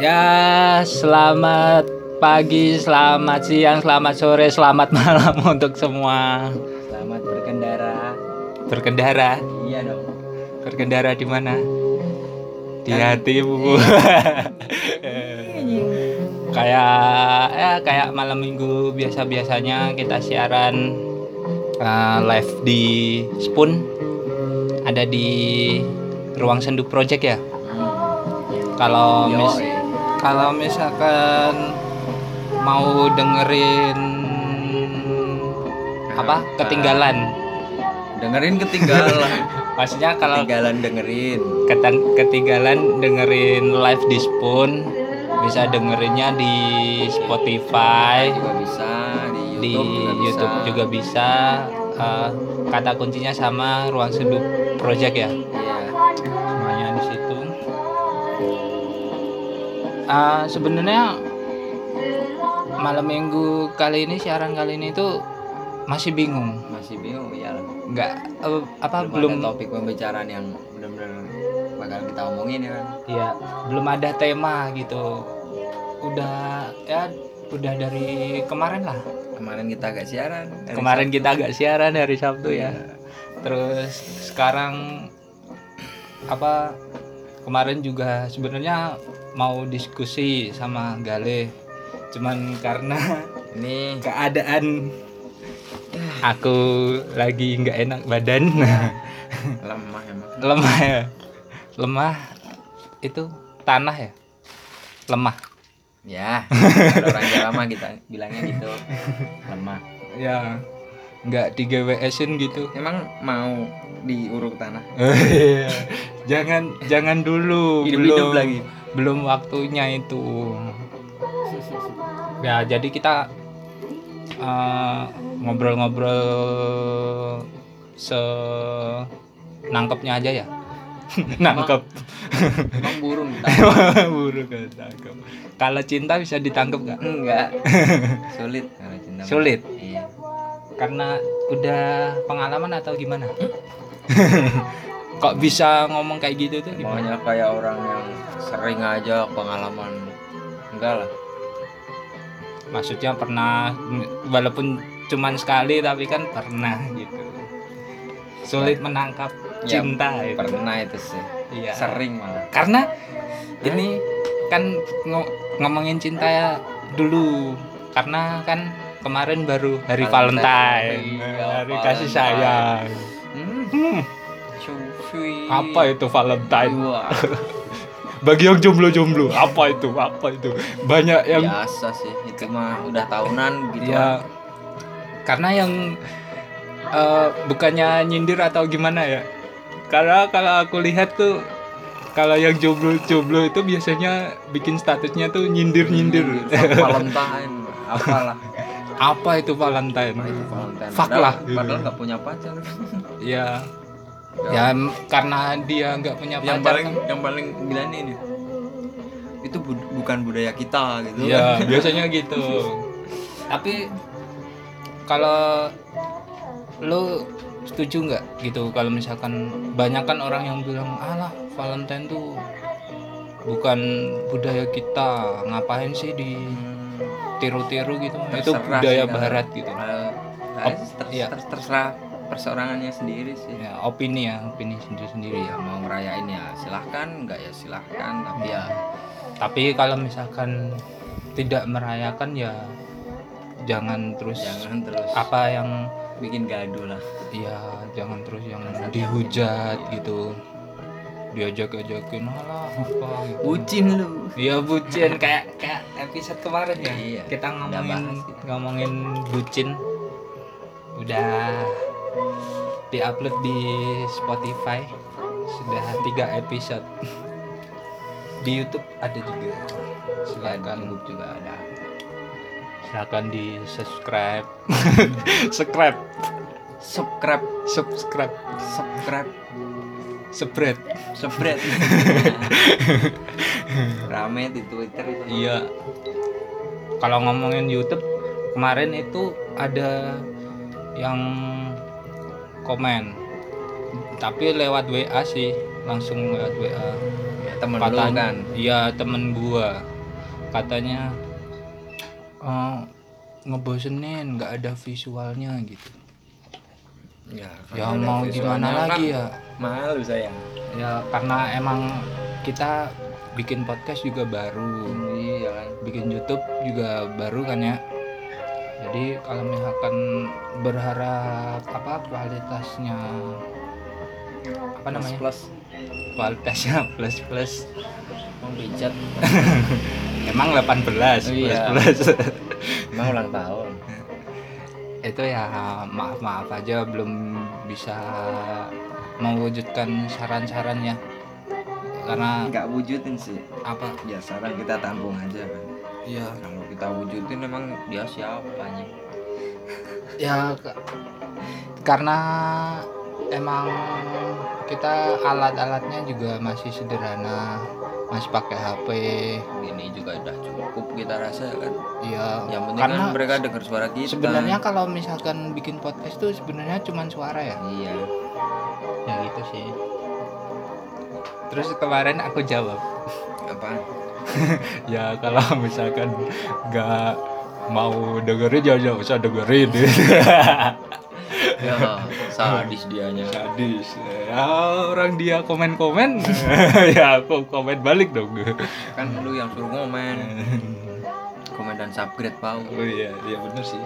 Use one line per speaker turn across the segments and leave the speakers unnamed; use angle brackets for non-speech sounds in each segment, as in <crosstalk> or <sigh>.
Ya, selamat pagi, selamat siang, selamat sore, selamat <laughs> malam untuk semua
Selamat berkendara.
berkendara.
Iya dong.
Berkendara di mana? Di hatimu. <laughs> kayak ya kayak malam minggu biasa-biasanya kita siaran uh, live di Spoon ada di Ruang Sendu Project ya. Kalau mis kalau misalkan mau dengerin apa ketinggalan
Dengerin ketinggalan. <laughs>
maksudnya kalau
ketinggalan dengerin.
Ketang- ketinggalan dengerin live di Spoon bisa dengerinnya di Spotify
juga bisa di
di
YouTube juga bisa.
YouTube juga bisa Eh, kata kuncinya sama Ruang Seduh Project ya
Iya.
semuanya di situ Eh, sebenarnya malam minggu kali ini siaran kali ini tuh masih bingung
Masih bingung ya
nggak eh, apa
Belum,
belum
ada topik pembicaraan yang benar-benar bakal kita omongin ya kan.
ya belum ada tema gitu udah ya udah dari kemarin lah
Kemarin kita agak siaran.
kemarin
Sabtu.
kita agak siaran hari Sabtu ya terus sekarang apa kemarin juga sebenarnya mau diskusi sama Gale cuman karena <laughs>
ini
keadaan aku lagi nggak enak badan <laughs>
lemah emang.
lemah ya lemah itu tanah ya lemah
Ya, kalau orang Jawa mah kita bilangnya gitu. <laughs> Lemah.
ya nggak di GWS-in gitu
Emang mau diuruk tanah? <laughs>
jangan jangan dulu
Hidup-hidup
belum
lagi.
belum waktunya itu ya jadi kita eh, ngobrol-ngobrol se nangkepnya aja ya nangkep
Emang burung <laughs>
tangkep kalau cinta bisa ditangkep nggak
Enggak. <laughs> Sulit kalau cinta. mah.
Sulit? Karena udah pengalaman atau gimana <laughs> kok bisa ngomong kayak gitu tuh gimana
Maunya kayak orang yang sering aja pengalaman. Enggak lah.
maksudnya pernah walaupun cuman sekali tapi kan pernah gitu sulit menangkap
Ya,
cinta itu
Pernah itu sih.
iya
Sering malah.
karena ini kan ngo- ngomongin cinta ya dulu karena kan kemarin baru hari
Valentine.
Valentine, hari kasih sayang
Hmm.
Hmm, apa itu Valentine <laughs> bagi yang jomblo-jomblo apa itu apa itu banyak yang
biasa sih. Itu mah udah tahunan gitu.
ya karena yang eh, bukannya nyindir atau gimana ya karena kalau aku lihat tuh kalau yang jomblo-jomblo itu biasanya bikin statusnya tuh nyindir-nyindir
Valentine. Apalah. <laughs>
apa itu Valentine?
Apa itu Valentine?
Fuck
Padahal-
lah.
Padahal nggak punya pacar. <laughs>
ya. Ya m- karena dia nggak punya
yang
pacar
paling
kan.
yang paling bilang ini. Itu bud- bukan budaya kita gitu.
Ya <laughs> biasanya gitu. Tapi kalau lu setuju nggak gitu? Kalau misalkan banyak kan orang yang bilang alah Valentine tuh bukan budaya kita. Ngapain sih di
Hmm,
tiru-tiru gitu itu
terserah
budaya
sih,
barat gitu.
kalau-
Op-
ter-
iya.
ter- terserah perseorangannya sendiri sih.
Ya opini ya opini sendiri-sendiri
ya.
Ya
mau ngerayain ya silahkan nggak ya silahkan. Tapi ya
tapi kalau misalkan tidak merayakan ya jangan terus
jangan terus
apa yang
bikin gaduh lah.
Ya jangan terus yang dihujat gitu diajak-ajakin alah apa gitu
bucin lu
Iya bucin kayak kayak episode kemarin ya.
Iya,
Kita ngomongin ngomongin bucin. Udah diupload di Spotify. Sudah tiga episode. Di YouTube ada juga. Silakan
YouTube juga ada
silakan di <laughs> subscribe. subscribe,
subscribe
subscribe,
subscribe
spread.
spread <laughs> rame di Twitter itu.
Iya. Kalau ngomongin YouTube kemarin itu ada yang komen tapi lewat WA sih langsung lewat WA
Ya, temen lu
Katanya-
kan
iya temen gua katanya eh, ngebosenin nggak ada visualnya gitu
ya,
ya mau gimana
kan
lagi ya?
malu saya.
Ya karena emang kita bikin podcast juga baru.
Iya kan?
Bikin YouTube juga baru kan ya? Jadi kalau misalkan berharap apa kualitasnya apa namanya?
plus.
Kualitasnya <laughs> plus plus.
Mau pijat
emang 18 <laughs> plus
Iya.
plus.
Emang ulang tahun
itu ya maaf maaf aja belum bisa mewujudkan saran-sarannya. Karena
nggak wujudin sih.
Apa?
Ya saran kita tampung aja kan
ya
kalau kita wujudin emang dia siapanya <laughs>
ya ke- karena emang kita alat-alatnya juga masih sederhana masih pakai HP
ini juga udah cukup kita rasa kan?
Ya
yang penting
karena
kan mereka dengar suara kita.
sebenarnya kalau misalkan bikin podcast tuh sebenarnya cuma suara ya?
Iya.
Ya gitu sih. Terus kemarin aku jawab.
Apa <laughs>
ya kalau misalkan nggak mau dengerin ya jangan usah dengerin <laughs>
ya <laughs> sadis dianya.
Sadis ya. Orang dia komen komen <laughs> ya aku komen balik dong.
Kan lu yang suruh ngomen <laughs> komen dan subscribe pau
oh iya iya bener sih.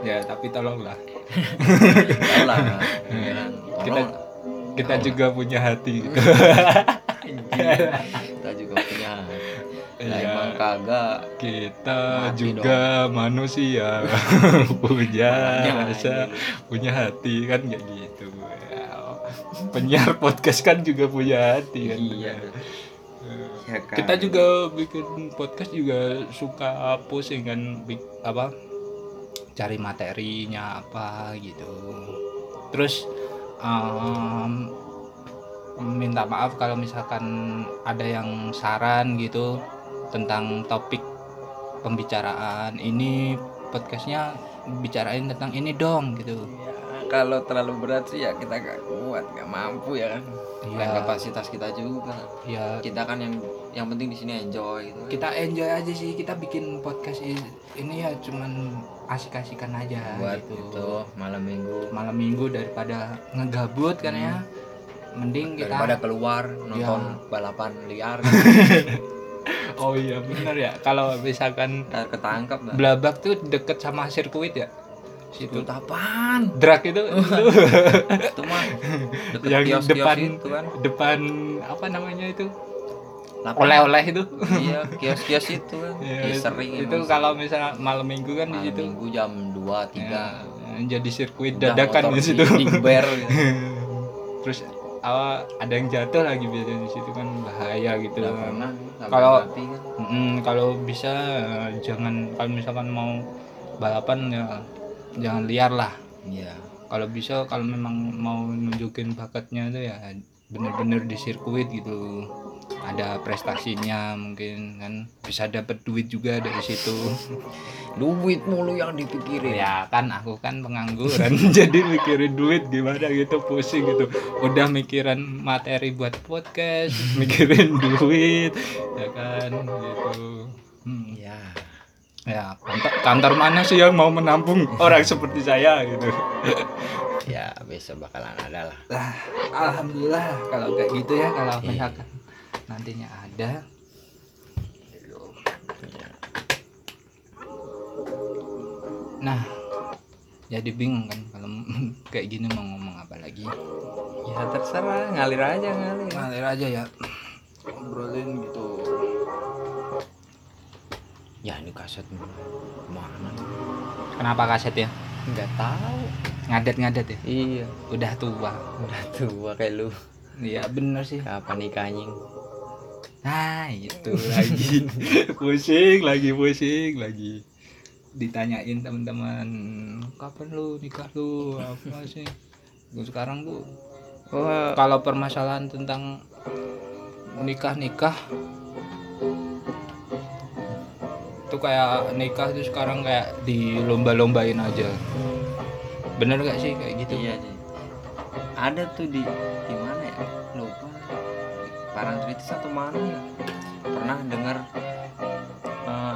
Ya tapi tolonglah.
Ya kan
kita
Tolong.
kita juga punya hati.
Kita juga punya lah
Iya.
emang kagak
kita
Mati
juga manusia. <laughs> Punya rasa punya hati kan kayak gitu. Ya, penyiar podcast kan juga punya hati kan.
Iya. Ya kan.
Kita juga bikin podcast juga suka pusing kan. Apa cari materinya apa gitu. Terus em, minta maaf kalau misalkan ada yang saran gitu tentang topik pembicaraan ini podcastnya bicarain tentang ini dong gitu.
Ya, kalau terlalu berat sih ya kita gak kuat gak mampu ya kan?
Iya.
Bukan kapasitas kita juga.
Ya
kita kan yang yang penting di sini enjoy gitu.
Kita enjoy aja sih kita bikin podcast ini ya cuman asik-asikan aja
buat
gitu.
itu malam minggu.
Malam minggu daripada ngegabut kan ya. Mending kita
daripada keluar nonton
Ya.
balapan liar <laughs>
oh iya bener ya. Kalau misalkan
ntar ketangkap lah
Blabak tuh deket sama sirkuit ya? Situ.
Itu apaan?
Drag itu, itu
itu mah deket
yang
kios
depan
itu kan.
depan apa namanya itu? Oleh-oleh itu.
Iya kios-kios itu kan. <laughs>
Ya,
Ya, sering
itu
emang
kalau misalnya malam minggu kan di
malam
situ.
minggu jam 2
ya,
3
jadi sirkuit
Udah
dadakan di situ.
digber gitu. <laughs>
terus apa ada yang jatuh lagi biasanya di situ kan bahaya gitu. Kalau-
kan.
Mm, kalau bisa eh, jangan kalau misalkan mau balapan ya jangan liar lah.
Iya.
Kalau bisa kalau memang mau nunjukin bakatnya itu ya bener-bener di sirkuit gitu. Ada prestasinya mungkin kan bisa dapat duit juga dari situ <laughs>
duit mulu yang dipikirin.
Ya kan aku kan pengangguran <laughs> jadi mikirin duit gimana gitu pusing gitu. Udah mikiran materi buat podcast <laughs> mikirin duit ya kan gitu. Hmm,
ya
ya kantor, kantor mana sih yang mau menampung orang seperti saya gitu? <laughs>
Ya besok bakalan ada lah.
Lah alhamdulillah kalau kayak gitu ya kalau
Iya.
misalkan nantinya ada nah jadi bingung kan kalau <laughs> kayak gini mau ngomong apa lagi.
Ya terserah ngalir aja ngalir.
Ngalir aja ya. Ngobrolin gitu.
Ya ini kaset mana
kenapa kaset ya?
Nggak tahu.
Ngadet-ngadet ya?
Iya.
Udah tua.
Udah tua kayak lu.
Iya bener sih.
Kapan nikah anjing?
Nah itu <laughs> lagi. Pusing lagi pusing lagi ditanyain teman-teman kapan lu nikah lu? Apa sih? Gua sekarang tuh
wah
kalau permasalahan tentang nikah nikah itu kayak nikah tuh sekarang kayak dilomba-lombain aja. Bener gak sih kayak gitu?
Iya sih ada tuh di di mana ya? Lupa. Parangtritis atau mana ya? Pernah dengar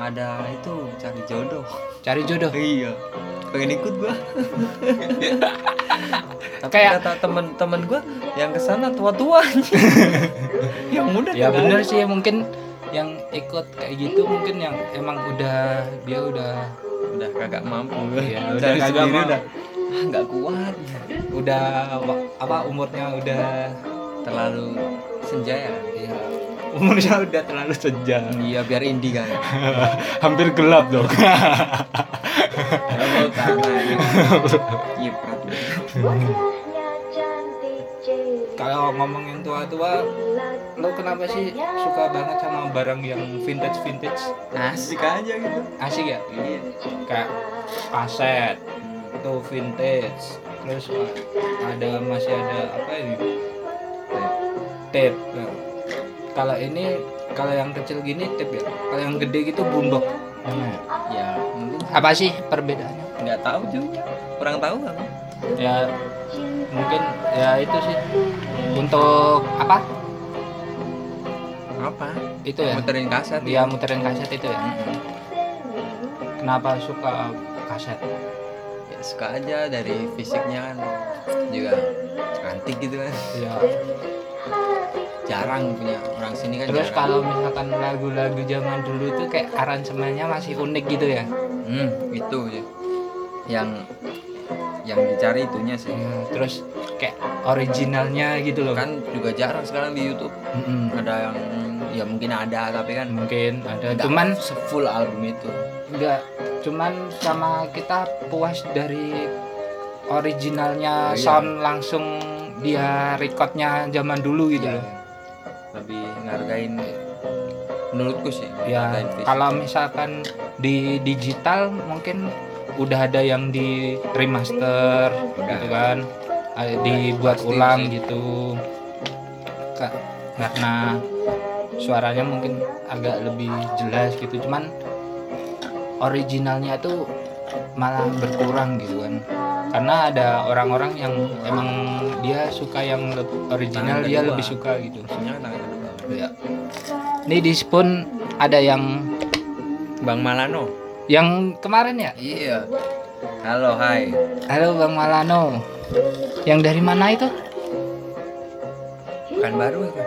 ada itu cari jodoh.
Cari jodoh?
Iya. Pengen ikut gua. <laughs> Tapi
Kayak-
kata temen-temen gua yang ke sana tua-tua. <laughs> Yang muda
ya bener
ada.
sih mungkin yang ikut kayak gitu mungkin yang emang udah dia udah
udah kagak mampu.
Iya, <laughs> udah kagak mau.
udah. Ah, nggak kuat.
Udah apa umurnya udah
terlalu senja ya?
Ya, umurnya udah terlalu senja
iya biar indie kan. <laughs>
Hampir gelap dong.
Yiprat
kalau ngomongin tua-tua lo kenapa sih suka banget sama barang yang vintage vintage?
Asik aja gitu.
Asik ya?
Iya.
Kayak kaset itu vintage. Terus uh, ada masih ada apa ini? Tape. Nah, kalau ini kalau yang kecil gini tape ya? Kalau yang gede gitu boombox Nah,
ya mungkin
apa sih perbedaannya?
Nggak tahu juga. Kurang tahu kan
ya mungkin ya itu sih. Untuk apa?
Apa?
Itu ya?
Muterin kaset
dia muterin kaset itu ya. Kenapa suka kaset?
Ya suka aja dari fisiknya kan. Juga cantik gitu kan.
Ya
jarang punya orang sini kan
terus
jarang.
kalau misalkan lagu-lagu zaman dulu tuh kayak aransemennya masih unik gitu ya
hmm itu ya yang yang dicari itunya sih
Ya, terus kayak originalnya gitu loh
kan juga jarang sekarang di YouTube
Mm-mm.
ada yang ya mungkin ada tapi kan
mungkin ada
nggak
cuman
full album itu
enggak cuman sama kita puas dari originalnya
Oh, iya.
sound langsung dia recordnya zaman dulu gitu
Iya.
loh
lebih ngargain menurutku sih
ya kalau misalkan di digital mungkin udah ada yang di remaster gitu kan ada dibuat
Pasti
ulang
sih.
gitu. Ka- karena suaranya mungkin agak lebih jelas gitu cuman originalnya itu malah berkurang gitu kan karena ada orang-orang yang emang dia suka yang original
Tangan
dia
kedua.
lebih suka gitu ya. Ini di Spoon ada yang
Bang Malano
yang kemarin ya.
iya halo hai
Halo Bang Malano. Yang dari mana itu?
kan baru itu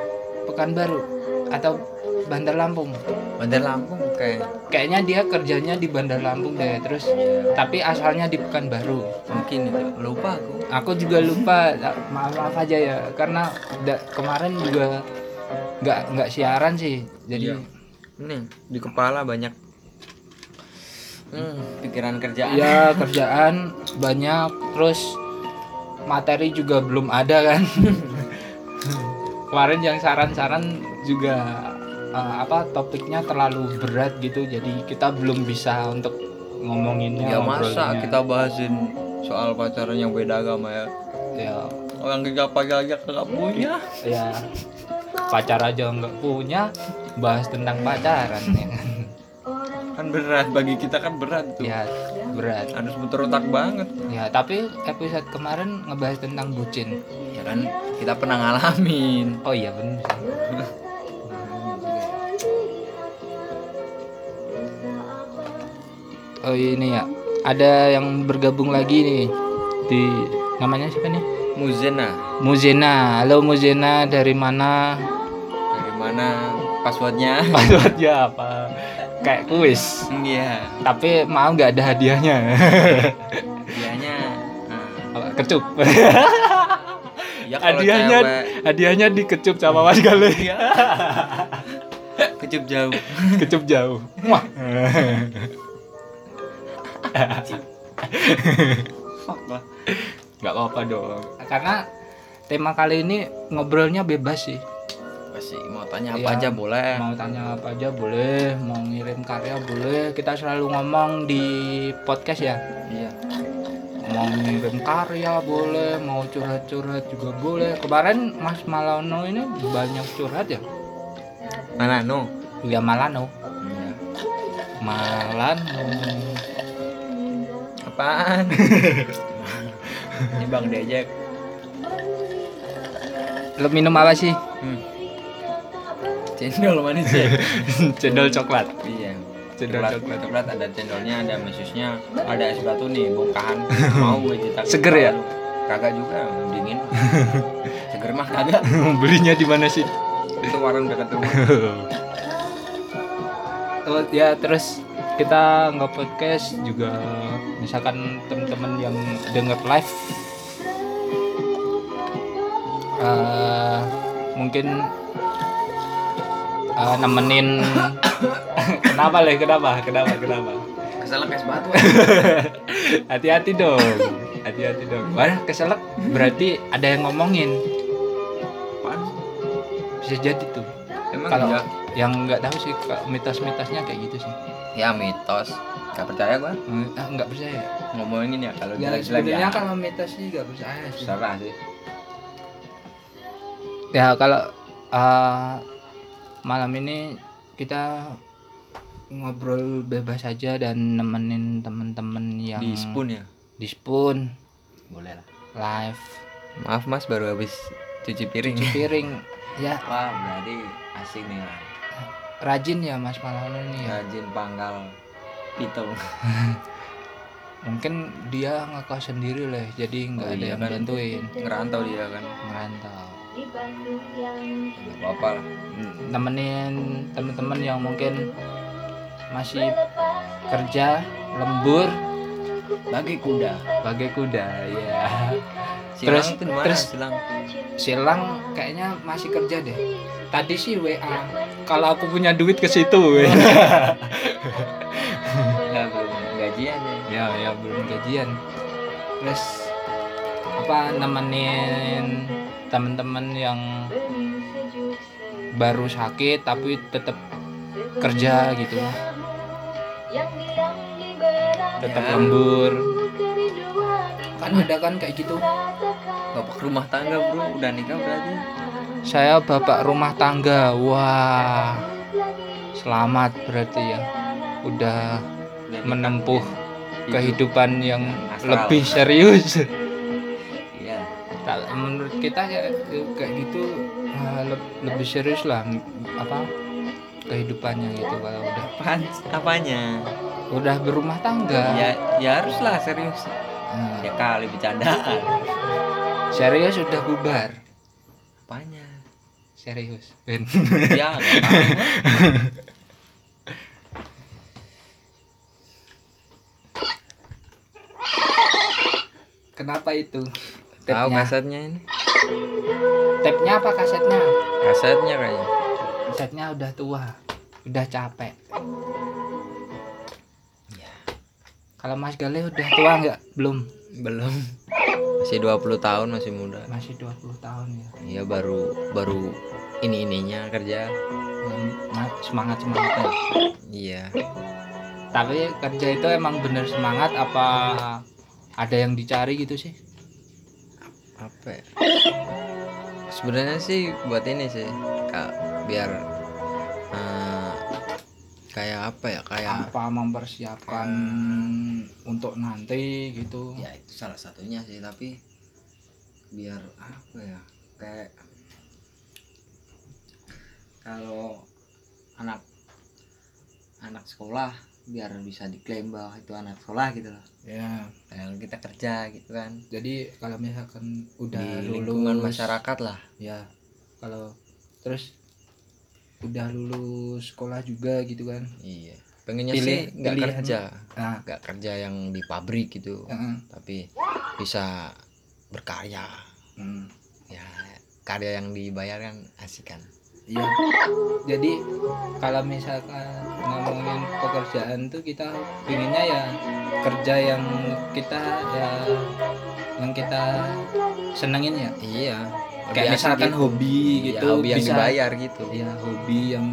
Pekanbaru atau Bandar Lampung?
Bandar Lampung kayak
Kayaknya dia kerjanya di Bandar Lampung deh. Terus
Iya,
tapi asalnya di Pekanbaru.
mungkin itu lupa aku
Aku juga lupa. Maaf maaf aja ya karena da- kemarin juga nggak nggak siaran sih. Jadi
Iya. ini di kepala banyak hmm, pikiran kerjaan
ya kerjaan banyak terus materi juga belum ada kan <laughs> kemarin yang saran-saran juga eh, apa topiknya terlalu berat gitu. Jadi kita belum bisa untuk ngomonginnya
ya masa kita bahasin soal pacaran yang beda agama ya.
Ya.
Orang kita pakai aja kagak punya.
Ya. Pacar aja nggak punya bahas tentang pacaran. Ya <laughs> kan
kan berat bagi kita kan berat tuh.
Ya berat.
Harus muter otak banget.
Ya tapi episode kemarin ngebahas tentang bucin.
Ya kan kita pernah ngalamin.
Oh iya bener <laughs> Oh ini ya, ada yang bergabung lagi nih di namanya siapa nih?
Muzena
Muzena. Halo Muzena, dari mana?
dari mana passwordnya <laughs>
Passwordnya apa? Kayak kuis.
iya
Tapi mau nggak ada hadiahnya?
nah,
Apa, Kecup. <laughs>
ya
hadiahnya
cewek
hadiahnya dikecup sama Mas Gale. <laughs>
kecup jauh
Kecup jauh. Wah.
Fuck lah
nggak apa-apa dong. Karena tema kali ini ngobrolnya bebas sih.
pasti mau tanya apa
Iya.
aja boleh.
Mau tanya apa aja boleh. Mau ngirim karya boleh. Kita selalu ngomong di podcast ya.
Iya.
Mau ngirim karya boleh mau curhat-curhat juga boleh. Kemarin Mas Malano ini banyak curhat ya?
Mana no
ya Malano.
Iya.
Malano
apaan? <laughs> Ini bang Dejek.
Lo minum apa sih?
Hmm. cendol manis ya? <laughs>
Cendol coklat.
Iya.
Cendol
coklat.
coklat.
coklat ada cendolnya ada mesusnya ada es batu nih bongkahan. <laughs> Mau gue cetak
Seger ya?
kagak juga dingin. Seger mah kagak.
Belinya di mana sih?
itu warung dekat rumah.
Oh, ya terus kita nggak podcast juga misalkan teman-teman yang denger live eh, mungkin eh, nemenin <coughs> kenapa leh kenapa kenapa kenapa?
Keselak es batu. <laughs>
Hati-hati dong hati-hati dong. Wah keselak berarti ada yang ngomongin.
Apaan?
Bisa jadi tuh.
Emang
kalau
iya
yang nggak tahu sih mitos-mitosnya kayak gitu sih.
Ya mitos gak percaya gua?
Ah, nggak percaya.
Ngomongin ya kalau
ya
jelek-jelek
sebenarnya
ya
kalau mitos sih nggak percaya sih.
Salah sih.
Ya kalau eh, malam ini kita ngobrol bebas saja dan nemenin temen-temen yang
di spoon ya?
Di spoon.
Boleh lah.
Live.
Maaf mas baru habis cuci piring.
Cuci piring <laughs> ya.
Wah berarti asik nih Mas.
rajin ya mas Malano nih ya?
Rajin panggal pitung <laughs>
mungkin dia ngekos sendiri lah jadi nggak
Oh
ada
iya
yang
kan.
bantuin.
ngerantau dia kan.
Merantau
nggak apa-apa lah.
Nemenin temen-temen yang mungkin masih kerja lembur.
Bagi kuda.
Bagai kuda ya <laughs>
silang
Terus- terus-
silang.
Silang kayaknya masih kerja deh. Tadi sih WA kalau aku punya duit ke situ <laughs>
ya belum gajian
terus apa nemenin temen-temen yang baru sakit tapi tetap kerja gitu. Tetap
Ya.
lembur. Kan ada kan kayak gitu.
Bapak rumah tangga bro. Udah nikah berarti.
Saya bapak rumah tangga. Wah. Selamat berarti ya. Udah menempuh. Kehidupan yang
Astral.
lebih serius.
Iya.
Menurut kita ya kayak gitu le- lebih serius lah apa kehidupannya gitu kalau udah.
Apaan apanya?
Udah berumah tangga.
Ya ya haruslah serius.
Nah,
ya kali bercandaan.
Serius udah bubar.
Apanya?
Serius. Ben.
ya <laughs>
kenapa itu?
Tahu kasetnya ini?
Tape-nya apa kasetnya?
Kasetnya kayaknya.
Kasetnya udah tua udah capek.
Ya.
kalau Mas Gale udah tua nggak? Belum.
Belum. Masih 20 tahun masih muda.
Masih 20 tahun ya.
Iya baru baru ini ininya kerja
semangat semangatnya.
Iya.
Tapi kerja itu emang bener semangat apa ada yang dicari gitu sih
apa ya? sebenarnya sih buat ini sih kak biar eh, kayak apa ya kayak
apa mempersiapkan untuk nanti gitu
ya itu salah satunya sih tapi biar apa ya kayak kalau anak anak sekolah biar bisa diklaim bahwa itu anak sekolah gitu loh.
Ya.
Kalau kita kerja gitu kan.
Jadi kalau misalkan udah
di
lulus
lingkungan masyarakat lah.
Ya kalau terus udah lulus sekolah juga gitu kan.
Iya. Pengennya
Pilih-
sih nggak kerja.
Nah
nggak kerja yang di pabrik gitu.
Heeh.
tapi bisa berkarya.
Hmm.
ya karya yang dibayar kan asik kan
Iya. Jadi kalau misalkan ngomongin pekerjaan tuh kita pinginnya ya kerja yang kita ya yang kita senengin ya.
iya
Kayak misalkan
gitu.
hobi gitu
hobi yang
bisa
dibayar gitu
ya hobi yang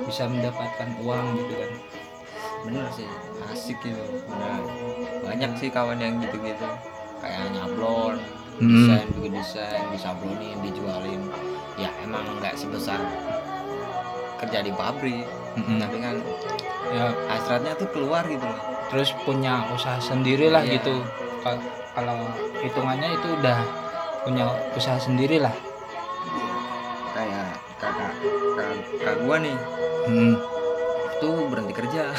bisa mendapatkan uang gitu kan.
bener sih asik gitu bener banyak sih kawan yang gitu-gitu kayak nyablon
Hmm.
desain bikin desain disablonin dijualin ya emang nggak sebesar kerja di pabrik
Mm-mm.
tapi kan
Ya
hasratnya tuh keluar gitu loh
terus punya usaha sendiri lah
Iya.
gitu. Kal- Kalau hitungannya itu udah punya usaha sendiri lah.
kayak kakak kakak, kakak gua nih
Hmm.
tuh berhenti kerja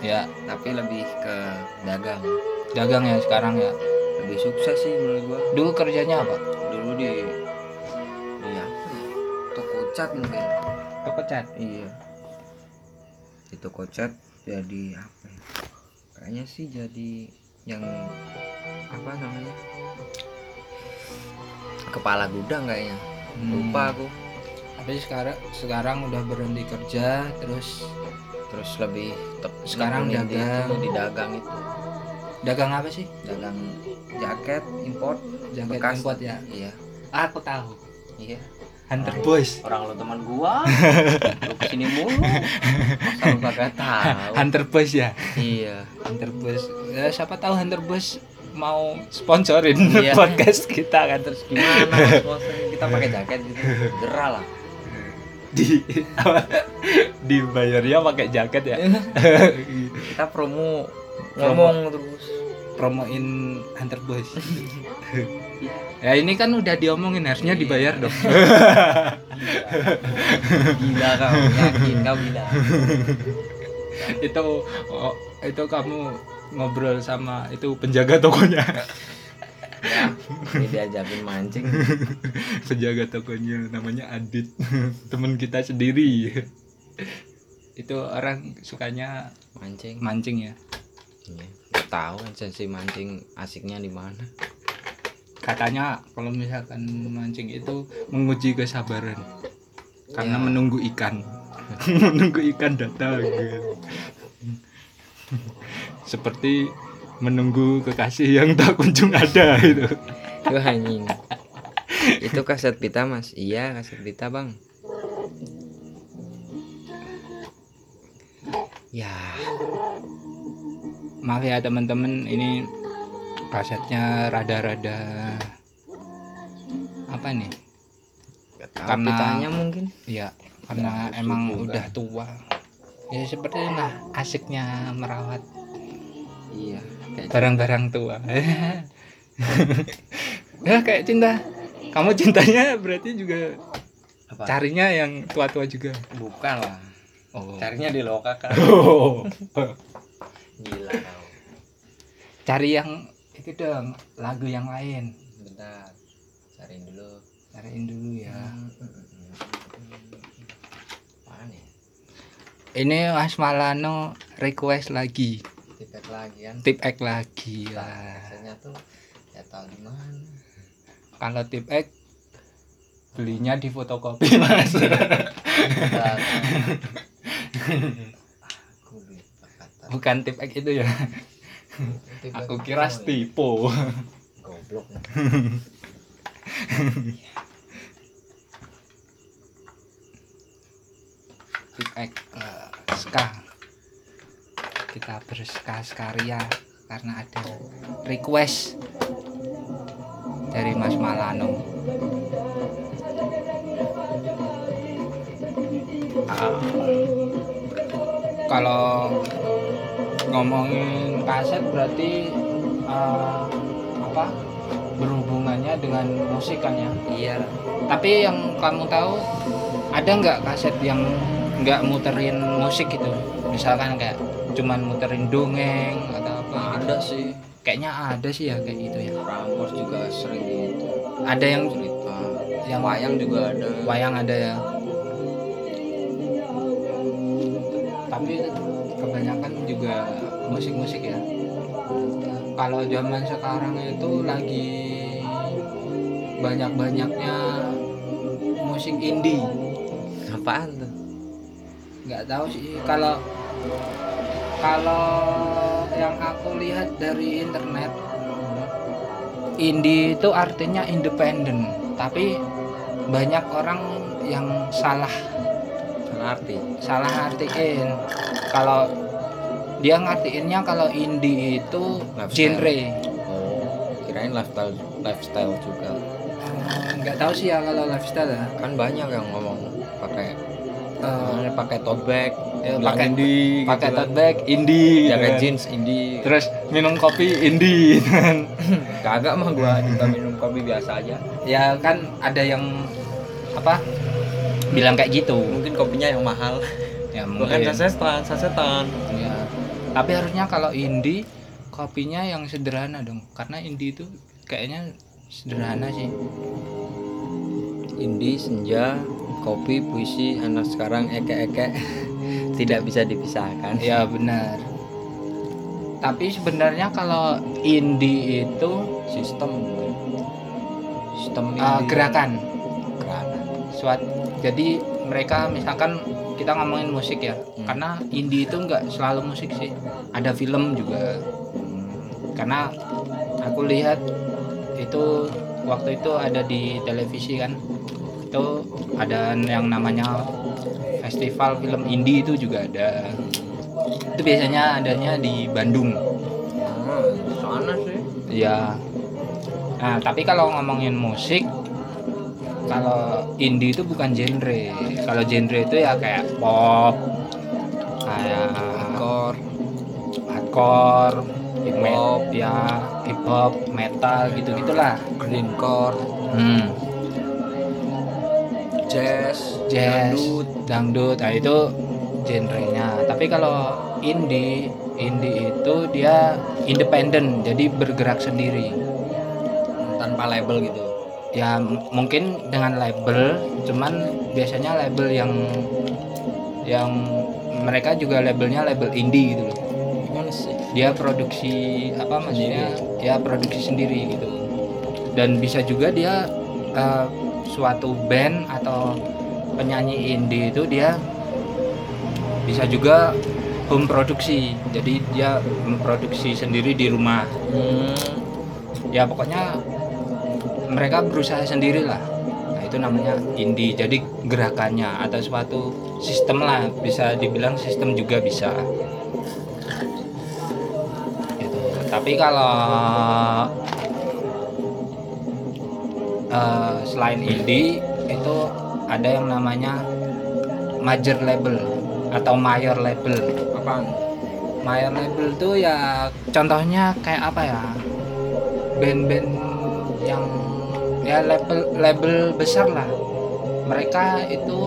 ya
tapi lebih ke dagang
dagang ya sekarang ya
lebih sukses sih menurut gua
dulu kerjanya apa
dulu di ya cat mungkin.
Toko cat
iya. Di toko cat jadi apa ya? Kayaknya sih jadi yang apa namanya? Kepala gudang kayaknya.
Hmm.
lupa aku.
Tapi sekarang sekarang udah berhenti kerja terus
terus lebih
Sekarang
di
dagang.
itu, di dagang itu.
Dagang apa sih?
Dagang jaket import
jaket
Bekas.
import ya?
Iya.
Aku tahu
iya
Hunter. Boys.
Orang lu teman gua. <laughs> Lu ke sini mulu. Masa lu kagak tahu.
Hunter Boys ya?
Iya.
Hunter Boys. Ya, siapa tahu Hunter Boys mau sponsorin
Iya. <laughs>
podcast kita kan? Terus
gimana sponsornya kita pakai jaket gitu. Gerah lah.
Di dibayarnya pakai jaket ya? <laughs>
Kita promo ngomong terus.
Promoin Hunter Boys ya ini kan udah diomongin harusnya dibayar dong.
Gila kau yakin kau gila.
Itu oh, itu kamu ngobrol sama itu penjaga tokonya.
Ya ini diajakin mancing.
Penjaga tokonya namanya Adit. Teman kita sendiri. Itu orang sukanya
mancing.
mancing ya?
Iya tahu esensi mancing asiknya di mana
katanya kalau misalkan mancing itu menguji kesabaran. Karena
Ya.
menunggu ikan. <laughs> <laughs> Menunggu ikan datang gitu. seperti menunggu kekasih yang tak kunjung ada gitu.
Itu anjing. Itu kaset pita mas. Iya kaset pita bang. Ya.
Maaf ya teman-teman. Ini kasetnya rada-rada apa nih? Karena-
pitanya mungkin.
ya karena
Ya,
emang
subuh,
udah tua. Ya seperti inilah asiknya merawat.
Iya kayak
barang-barang tua. <laughs> Ya kayak cinta. Kamu cintanya berarti juga
apa?
carinya yang tua-tua juga?
Bukan lah.
Oh.
Carinya di loka kan
Oh. <laughs>
gila. Kau
cari yang itu dong lagu yang lain.
Bentar cariin dulu.
Cariin dulu ya.
Mana nih
ini Mas Malano request lagi.
Tipet lagi kan?
Tip X lagi lah.
biasanya tuh ya tahu di mana?
Kalau tip X belinya di fotokopi. <laughs> Mas. bukan tip X itu ya aku kira stipo.
Goblok
X eh, ska. Kita berska skaria karena ada request dari Mas Malano. Ah, kalau ngomongin kaset berarti eh, apa berhubungannya dengan musik kan ya?
Iya.
Tapi yang kamu tahu ada nggak kaset yang nggak muterin musik gitu? Misalkan kayak cuman muterin dongeng atau apa gitu.
ada sih.
Kayaknya ada sih ya kayak gitu ya.
Prambors juga sering gitu.
Ada yang
cerita.
yang
wayang juga ada.
Wayang ada ya musik-musik ya. Kalau zaman sekarang itu lagi banyak-banyaknya musik indie.
Apaan tuh?
Nggak tahu sih. Kalau kalau yang aku lihat dari internet indie itu artinya independen tapi banyak orang yang salah.
Salah arti.
Salah artiin. Kalau dia ngartiinnya kalau indie itu
Lifestyle.
genre.
Oh kirain lifestyle lifestyle juga.
Eh, nggak tahu sih ya kalau lifestyle ya.
Kan banyak yang ngomong pakai
Eh,
namanya pakai tote bag
ya, pakai
indie
pakai
gitu kan.
tote bag indie
jaket
gitu kan.
jeans indie.
Terus minum kopi indie gitu kan. <laughs>
kagak mah gua juga minum kopi biasa aja.
Ya kan ada yang apa bilang kayak gitu.
Mungkin kopinya yang mahal.
Ya
bukan
mungkin.
sasetan sasetan.
Ya tapi harusnya kalau indie kopinya yang sederhana dong. Karena indie itu kayaknya sederhana sih.
Indie senja kopi puisi anak sekarang eke-eke. <laughs> Tidak bisa dipisahkan.
Ya benar. Tapi sebenarnya kalau indie itu
sistem. Sistem
uh,
indie.
gerakan.
Gerakan.
Suat jadi mereka misalkan kita ngomongin musik ya.
Hmm.
karena indie itu nggak selalu musik sih. Ada film juga.
Hmm.
karena aku lihat itu waktu itu ada di televisi kan. Itu ada yang namanya festival film indie itu juga ada. Itu biasanya adanya di Bandung.
Ah, sana sih.
Ya nah tapi kalau ngomongin musik kalau indie itu bukan genre. Kalau genre itu ya kayak pop kayak
hardcore.
Hardcore hip
hop.
ya hip hop metal gitu gitulah
greencore.
Hmm.
jazz.
Jazz
dangdut.
dangdut. Nah itu genrenya. Tapi kalau indie indie itu dia independen jadi bergerak sendiri.
Tanpa label gitu
ya mungkin dengan label cuman biasanya label yang yang mereka juga labelnya label indie gitu loh. Dia produksi apa maksudnya? Ya produksi sendiri gitu. Dan bisa juga dia eh, suatu band atau penyanyi indie itu dia bisa juga home produksi jadi dia memproduksi sendiri di rumah.
Hmm.
ya pokoknya mereka berusaha sendiri lah nah itu namanya indie jadi gerakannya atau suatu sistem lah bisa dibilang sistem juga bisa. Gitu. tapi kalau eh, selain indie itu ada yang namanya major label atau mayor label.
Apaan?
Mayor label tuh ya contohnya kayak apa ya? Band-band yang ya label label besar lah. Mereka itu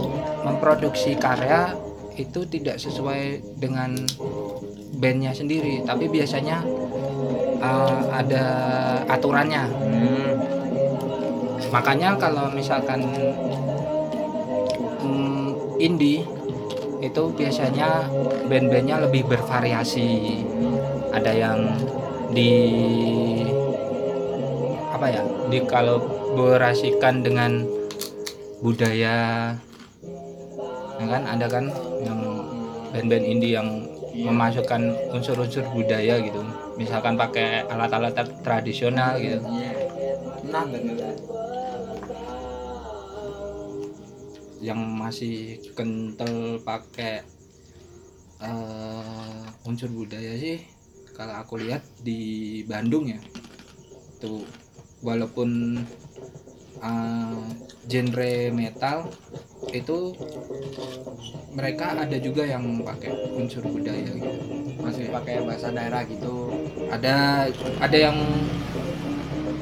memproduksi karya itu tidak sesuai dengan bandnya sendiri. Tapi biasanya uh, ada aturannya.
Hmm.
makanya kalau misalkan mm, indie itu biasanya band-bandnya lebih bervariasi. Ada yang di apa ya dikolaborasikan dengan budaya ya kan? Ada kan yang band-band indie yang memasukkan unsur-unsur budaya gitu. Misalkan pakai alat-alat tradisional gitu.
Iya. nah bener
yang masih kental pakai eh, unsur budaya sih kalau aku lihat di Bandung ya. Tuh walaupun eh, genre metal itu mereka ada juga yang pakai unsur budaya gitu.
Masih pakai bahasa daerah gitu.
Ada ada yang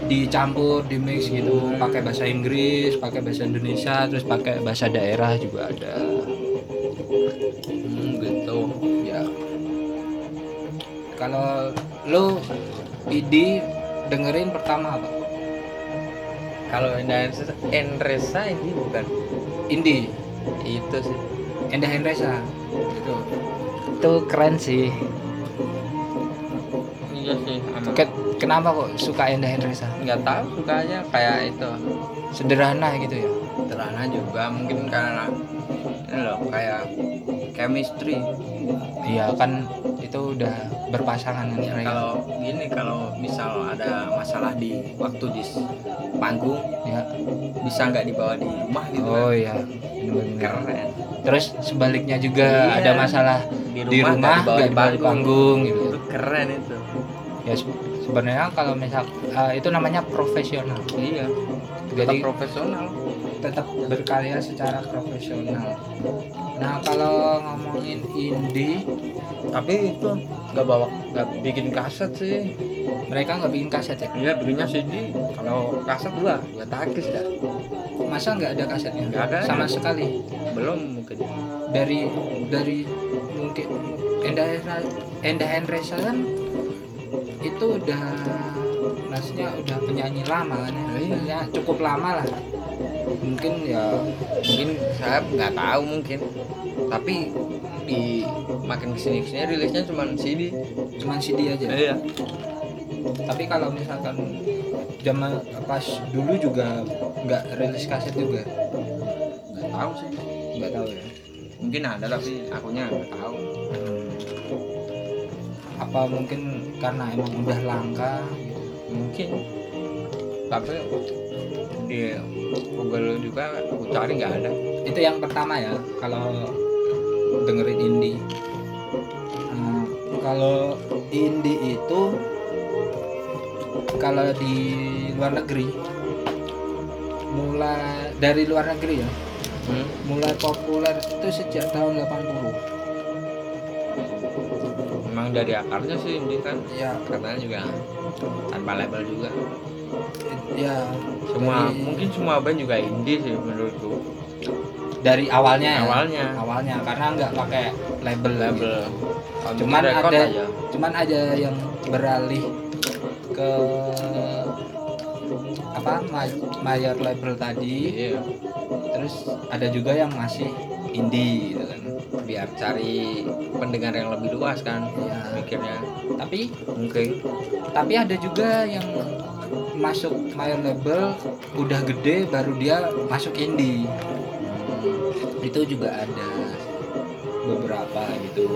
dicampur di mix gitu. Pakai bahasa Inggris pakai bahasa Indonesia terus pakai bahasa daerah juga ada.
Hmm, gitu.
Ya. Kalau lo ID dengerin pertama apa
kalau Enresa Enresa ini bukan.
Indie?
Itu sih.
Endah Endresa itu itu keren sih.
Iya sih anak
Ke- kenapa kok suka Endah Endresa
nggak tahu sukanya kayak itu.
Sederhana gitu ya?
Sederhana juga mungkin karena ini loh kayak chemistry.
Iya kan itu udah berpasangan kan
Ya,
mereka.
kalau gini kalau misal ada masalah di waktu di panggung
ya
bisa nggak dibawa di rumah gitu
oh
kan
iya
keren.
Terus sebaliknya juga
Iya.
ada masalah
di
di rumah
nggak
nggak dibawa di panggung. gitu.
Itu keren itu.
Ya se- sebenarnya kalau misal eh, itu namanya profesional.
Iya.
Jadi
profesional
tetap berkarya secara profesional. Nah kalau ngomongin indie
tapi itu nggak bawa nggak bikin kaset sih.
Mereka nggak bikin kaset ya?
Iya bikinnya CD kalau kaset gua nggak takis dah.
Masa nggak ada kasetnya?
Nggak ada.
sama sekali?
Belum mungkin.
Dari dari mungkin Endah Endah Hendresa kan itu udah maksudnya udah penyanyi lama kan ya?
Iya.
Maksudnya cukup lama lah mungkin ya
mungkin saya nggak tahu mungkin. Tapi di makin ke sini ke sini rilisnya cuma CD
cuman CD aja?
Iya.
Tapi kalau misalkan zaman pas dulu juga nggak rilis kaset juga.
Nggak tahu sih.
Nggak tahu ya.
Mungkin ada tapi akunya nggak tahu.
Apa mungkin karena emang udah langka?
Mungkin. Tapi di Google juga aku cari nggak ada.
Itu yang pertama ya kalau dengerin indie. Nah, kalau indie itu kalau di luar negeri mulai dari luar negeri ya
hmm?
mulai populer itu sejak tahun 80
memang dari akarnya sih ini kan
ya
katanya juga tanpa label juga
ya.
Semua mungkin semua band juga indie sih menurutku.
Dari awalnya ya?
Awalnya.
Awalnya karena nggak pakai label.
Label. Kalau
Cuman ada-
aja.
cuman ada yang beralih ke apa ma- mayor label tadi.
Iya.
Terus ada juga yang masih indie gitu kan.
Biar cari pendengar yang lebih luas kan
Iya.
mikirnya.
Tapi
mungkin.
tapi ada juga yang masuk mayor label udah gede baru dia masuk indie itu juga ada beberapa gitu.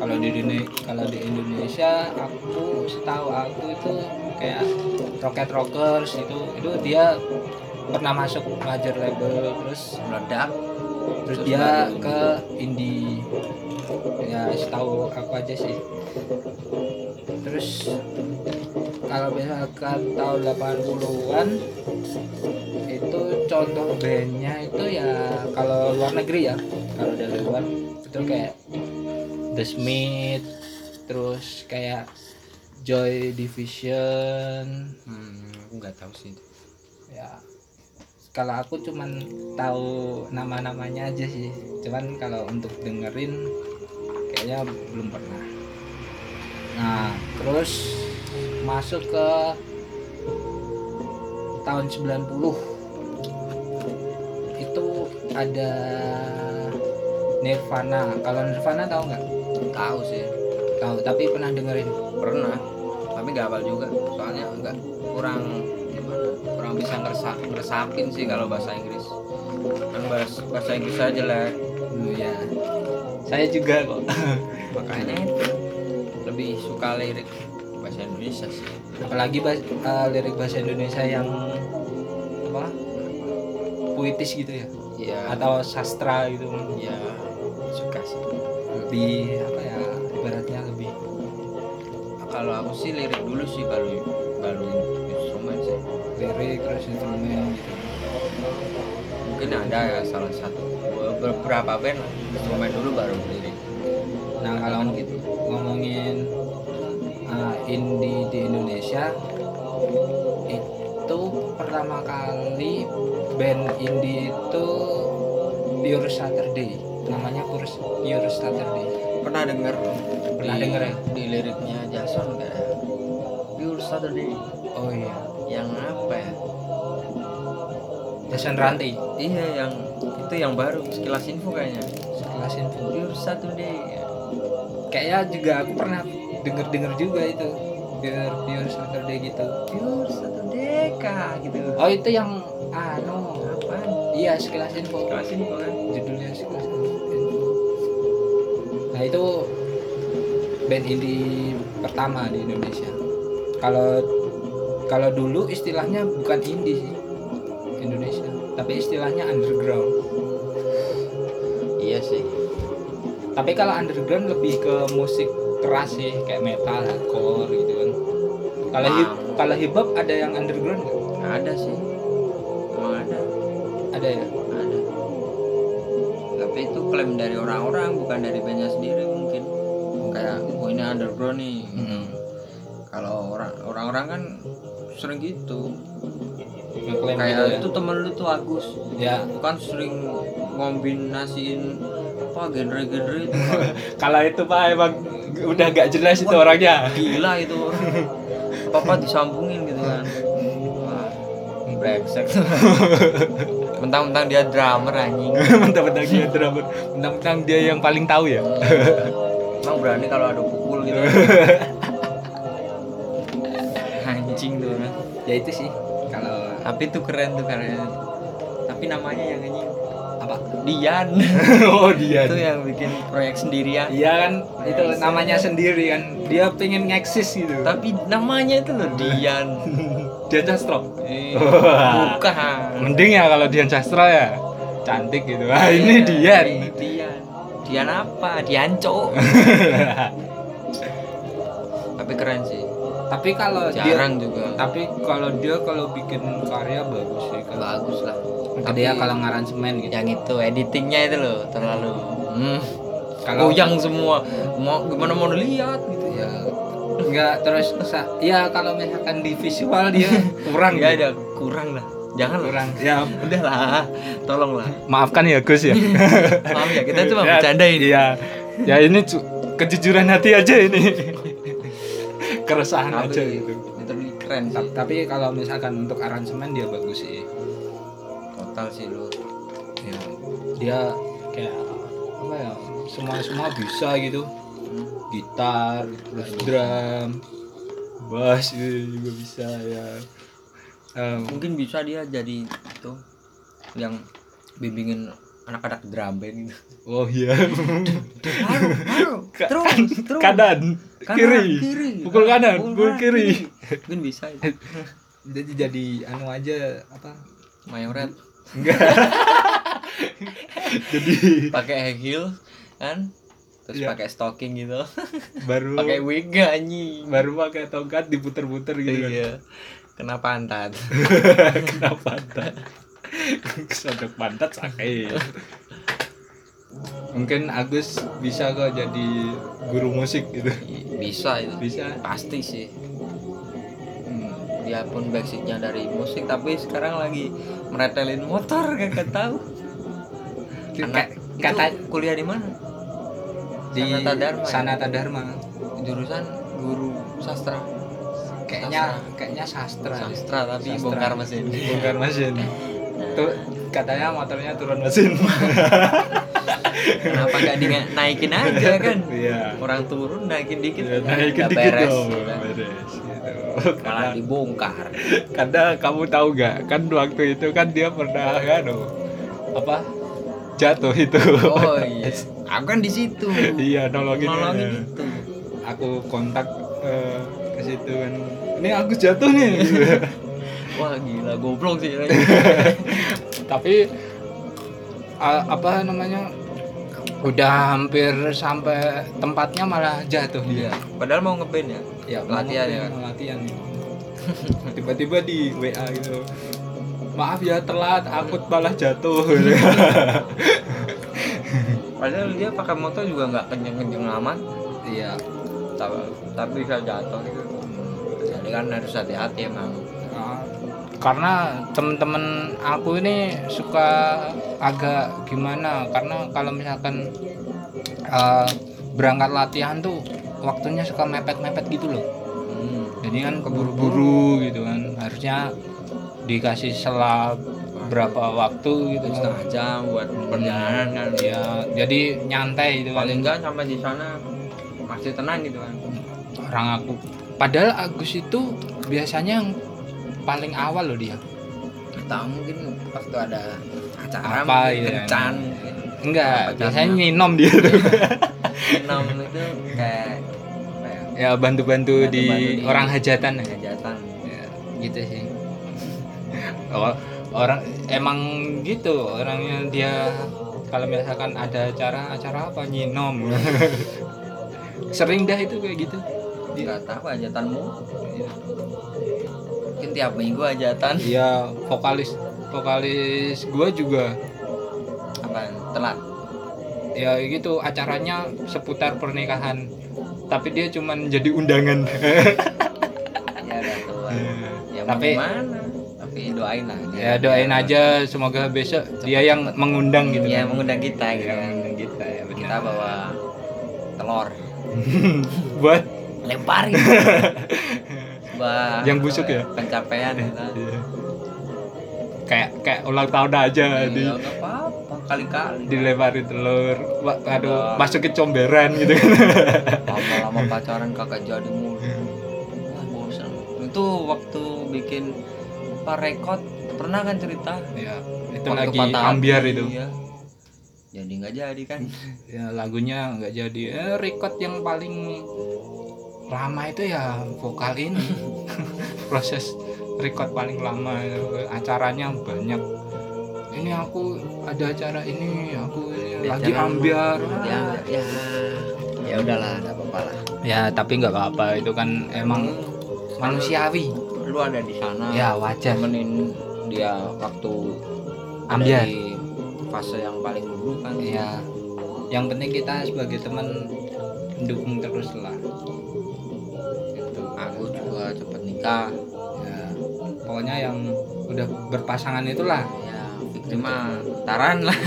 Kalau di dunia kalau di Indonesia aku setahu aku itu kayak Rocket Rockers itu itu dia pernah masuk major label terus
meledak.
terus
Terus
dia ke indie ya setahu aku aja sih. Terus kalau misalkan tahun 80-an itu contoh bandnya itu ya kalau luar negeri ya. Kalau dari luar itu kayak The Smith terus kayak Joy Division.
Hmm, aku nggak tahu sih
ya kalau aku cuman tahu nama-namanya aja sih. Cuman kalau untuk dengerin kayaknya belum pernah. Nah terus masuk ke tahun 90 itu ada Nirvana. Kalau Nirvana tahu nggak?
Tahu sih.
Tahu tapi pernah dengerin?
Pernah tapi nggak hafal juga. Soalnya nggak kurang gimana kurang bisa ngerasa ngeresapin sih kalau bahasa Inggris. Kan bahasa, bahasa Inggris saya jelek
oh, ya saya juga kok.
Makanya itu lebih suka lirik bahasa Indonesia sih.
Apalagi bahas, eh, lirik bahasa Indonesia yang apa? Puitis gitu ya?
Ya
atau sastra gitu.
Ya suka sih.
Lebih apa ya ibaratnya lebih
kalau aku sih lirik dulu sih baru baru instrumen sih.
Lirik terus instrumen gitu.
Mungkin ada ya salah satu. Beberapa band instrumen dulu baru lirik.
Nah kalau
Kan gitu.
ngomongin uh, indie di Indonesia itu pertama kali band indie itu Pure Saturday. Namanya Pure, Pure Saturday.
Pernah denger?
Pernah
di,
denger ya?
di liriknya Jason enggak Pure Saturday.
Oh iya.
Yang apa ya?
Jason Ranti?
Iya yang itu yang baru sekilas info kayaknya.
Sekelas info.
Pure Saturday.
Kayaknya juga aku pernah denger denger juga itu Pure Pure Saturday gitu.
Pure Saturday kah gitu.
Oh itu yang anu
apa
iya sekelas info.
Sekilas info kan?
Judulnya sekelas info. Nah itu band indie pertama di Indonesia. Kalau kalau dulu istilahnya bukan indie sih Indonesia. Tapi istilahnya underground.
Iya sih.
Tapi kalau underground lebih ke musik keras sih kayak metal hardcore gitu kan. Kalau hip kalau hip hop ada yang underground nggak?
ada sih. Emang ada.
Ada ya?
Ada. Tapi itu klaim dari orang-orang bukan dari bandnya sendiri mungkin. Kayak oh ini underground nih.
Mm-mm.
kalau orang orang-orang kan sering gitu. Kayak
gitu ya?
itu temen lu tuh Agus.
Ya.
Kan sering ngombinasiin apa genre-genre itu <laughs>
kalau itu pak emang udah gak jelas itu orangnya.
gila itu. Apa apa disambungin gitu kan. Wah brengsek. Mentang-mentang dia drummer anjing.
Mentang-mentang dia drummer. Mentang-mentang dia yang paling tahu ya.
Emang berani kalau ada pukul gitu. Anjing tuh. Orang.
ya itu sih kalau
tapi itu keren tuh karena tapi namanya yang anjing
apa?
Dian. <laughs>
Oh dia
itu yang bikin proyek sendirian.
Iya kan? Itu namanya sendiri kan. Dia pengen ngeksis gitu.
Tapi namanya itu loh Dian. <laughs>
Dia castro?
Eh, <laughs> bukan.
Mending ya kalau Dian Sastra ya. Cantik gitu. Ah ini Dian.
Eh, Dian. Dian apa? Dian Cok. Tapi keren sih
tapi kalau dia
jarang juga.
tapi kalau dia kalau bikin karya bagus sih kalau
bagus lah.
Tapi dia kalau ngaransemen gitu.
yang itu editingnya itu loh terlalu hmm,
kalau
goyang semua. Mau gimana mau lihat gitu
ya. Enggak terus ya kalau misalkan di visual dia <laughs> kurang
ya.
Gitu.
ada kurang lah. Jangan
kurang. Ya
udah lah. Tolong lah.
Maafkan ya Gus ya. <laughs>
Maaf ya kita cuma
Ya,
bercanda ini.
Iya. Ya ini kejujuran hati aja ini. Keresahan
tapi
aja gitu.
itu keren sih
Ta- Tapi kalau misalkan untuk aransemen dia bagus sih.
total sih lu
Ya, dia kayak apa ya? Semua semua bisa gitu. Gitar, terus drum, bass gitu juga bisa ya. Em,
mungkin bisa dia jadi itu yang bimbingin anak-anak drum band gitu
oh iya.
Haru, haru, <laughs>
Ka-
terus, terus.
kanan,
Kanan,
kiri,
kiri.
pukul kanan,
Pukul
kiri.
mungkin bisa <laughs> itu
Jadi jadi anu aja apa?
mayoret
Enggak. <laughs> jadi
pakai high heel kan terus
Iya.
pakai stocking gitu
baru
pakai wig anjing
baru pakai tongkat diputer-puter gitu kan.
iya kena pantat
Kena pantat. Kesodok pantat sakit. Mungkin Agus bisa kok jadi guru musik gitu.
bisa itu
Bisa.
pasti sih
Hmm.
dia pun basicnya dari musik tapi sekarang lagi meretelin motor kagak tahu anak
Ka- kata
itu kuliah di mana
di
Sanata Dharma ya?
Sanata Dharma.
jurusan guru sastra
Kayaknya kayaknya sastra.
sastra tapi
Sastra.
bongkar mesin
Bongkar mesin. <laughs> Tuh katanya motornya turun mesin. <laughs>
kenapa gak dinaikin aja kan
Iya.
orang turun naikin dikit
Ya, naikin dikit
beres,
dong,
kan?
beres gitu.
malah dibongkar
karena kamu tahu gak kan waktu itu kan dia pernah kan apa jatuh itu.
oh <laughs> iya aku kan di situ
iya nolongin.
nolongin
ya.
itu
Aku kontak eh, ke situ kan. Ini aku jatuh nih. <laughs>
wah gila goblok sih <laughs>
Tapi apa namanya? Udah hampir sampai tempatnya malah jatuh. Dia.
padahal mau ngeband ya?
Ya
Latihan ya?
latihan <laughs> tiba-tiba di WA gitu. Maaf ya telat akut malah jatuh. <laughs>
Padahal dia pakai motor juga nggak kenceng-kenceng amat.
Iya.
Tapi, tapi bisa jatuh gitu. Jadi kan harus hati-hati emang.
Ah, karena temen-temen aku ini suka agak gimana karena kalau misalkan eh, berangkat latihan tuh waktunya suka mepet-mepet gitu loh.
Hmm.
jadi kan keburu-buru gitu kan. Harusnya dikasih selang berapa waktu gitu.
Setengah jam buat perjalanan kan.
Ya jadi nyantai gitu kan.
Paling enggak sampai di sana masih tenang gitu kan.
Orang aku. Padahal Agus itu biasanya yang paling awal loh dia.
Tahu mungkin waktu ada acara
Apa ya.
kencan
enggak biasanya nyinom dia tuh.
Minum itu kayak ya,
ya bantu-bantu di
di-
orang hajatan.
hajatan.
Ya, gitu sih. Oh, orang emang gitu orangnya dia kalau misalkan ada acara acara apa nyinom <laughs> sering dah itu kayak gitu
nggak tahu hajatanmu
Iya.
mungkin tiap minggu hajatan
dia vokalis vokalis gue juga.
Apa telat?
Ya gitu acaranya seputar pernikahan. Tapi dia cuman jadi undangan. <laughs>
Ya tua. Ya
Tapi-
gimana? Tapi doain lah
ya doain aja semoga besok dia yang mengundang gitu
ya
kan.
mengundang kita gitu
Ya, mengundang kita ya benar.
kita bawa telur. <laughs>
Buat
lemparin. <laughs> Wah,
Yang busuk ya?
pencapaian
Iya. kayak kayak ulang tahun aja di
ya nggak apa-apa. Kali-kali.
dilemparin telur Wah, aduh
Udah.
masuk ke comberan gitu kan.
Lama-lama pacaran kakak jadi mulu. Wah, bosan. Itu waktu bikin apa rekod pernah kan cerita?
Ya itu
Waktu
lagi ambiar itu.
Iya. jadi nggak jadi kan?
Ya lagunya nggak jadi. Eh, record yang paling lama itu ya vokal ini. <laughs> Proses record paling lama acaranya banyak. Ini aku ada acara ini aku ini
Di
lagi ambiar.
Ambiar. ya. Ya udahlah nggak apa-apa lah.
Ya tapi nggak apa-apa itu kan emang manusiawi.
Lu ada di sana
ya wajar.
temenin dia waktu
Ambiar.
dari fase yang paling buruk kan.
Ya yang penting kita sebagai teman mendukung terus lah
cepet nikah
ya. Pokoknya yang udah berpasangan itulah.
Ya mah taran lah.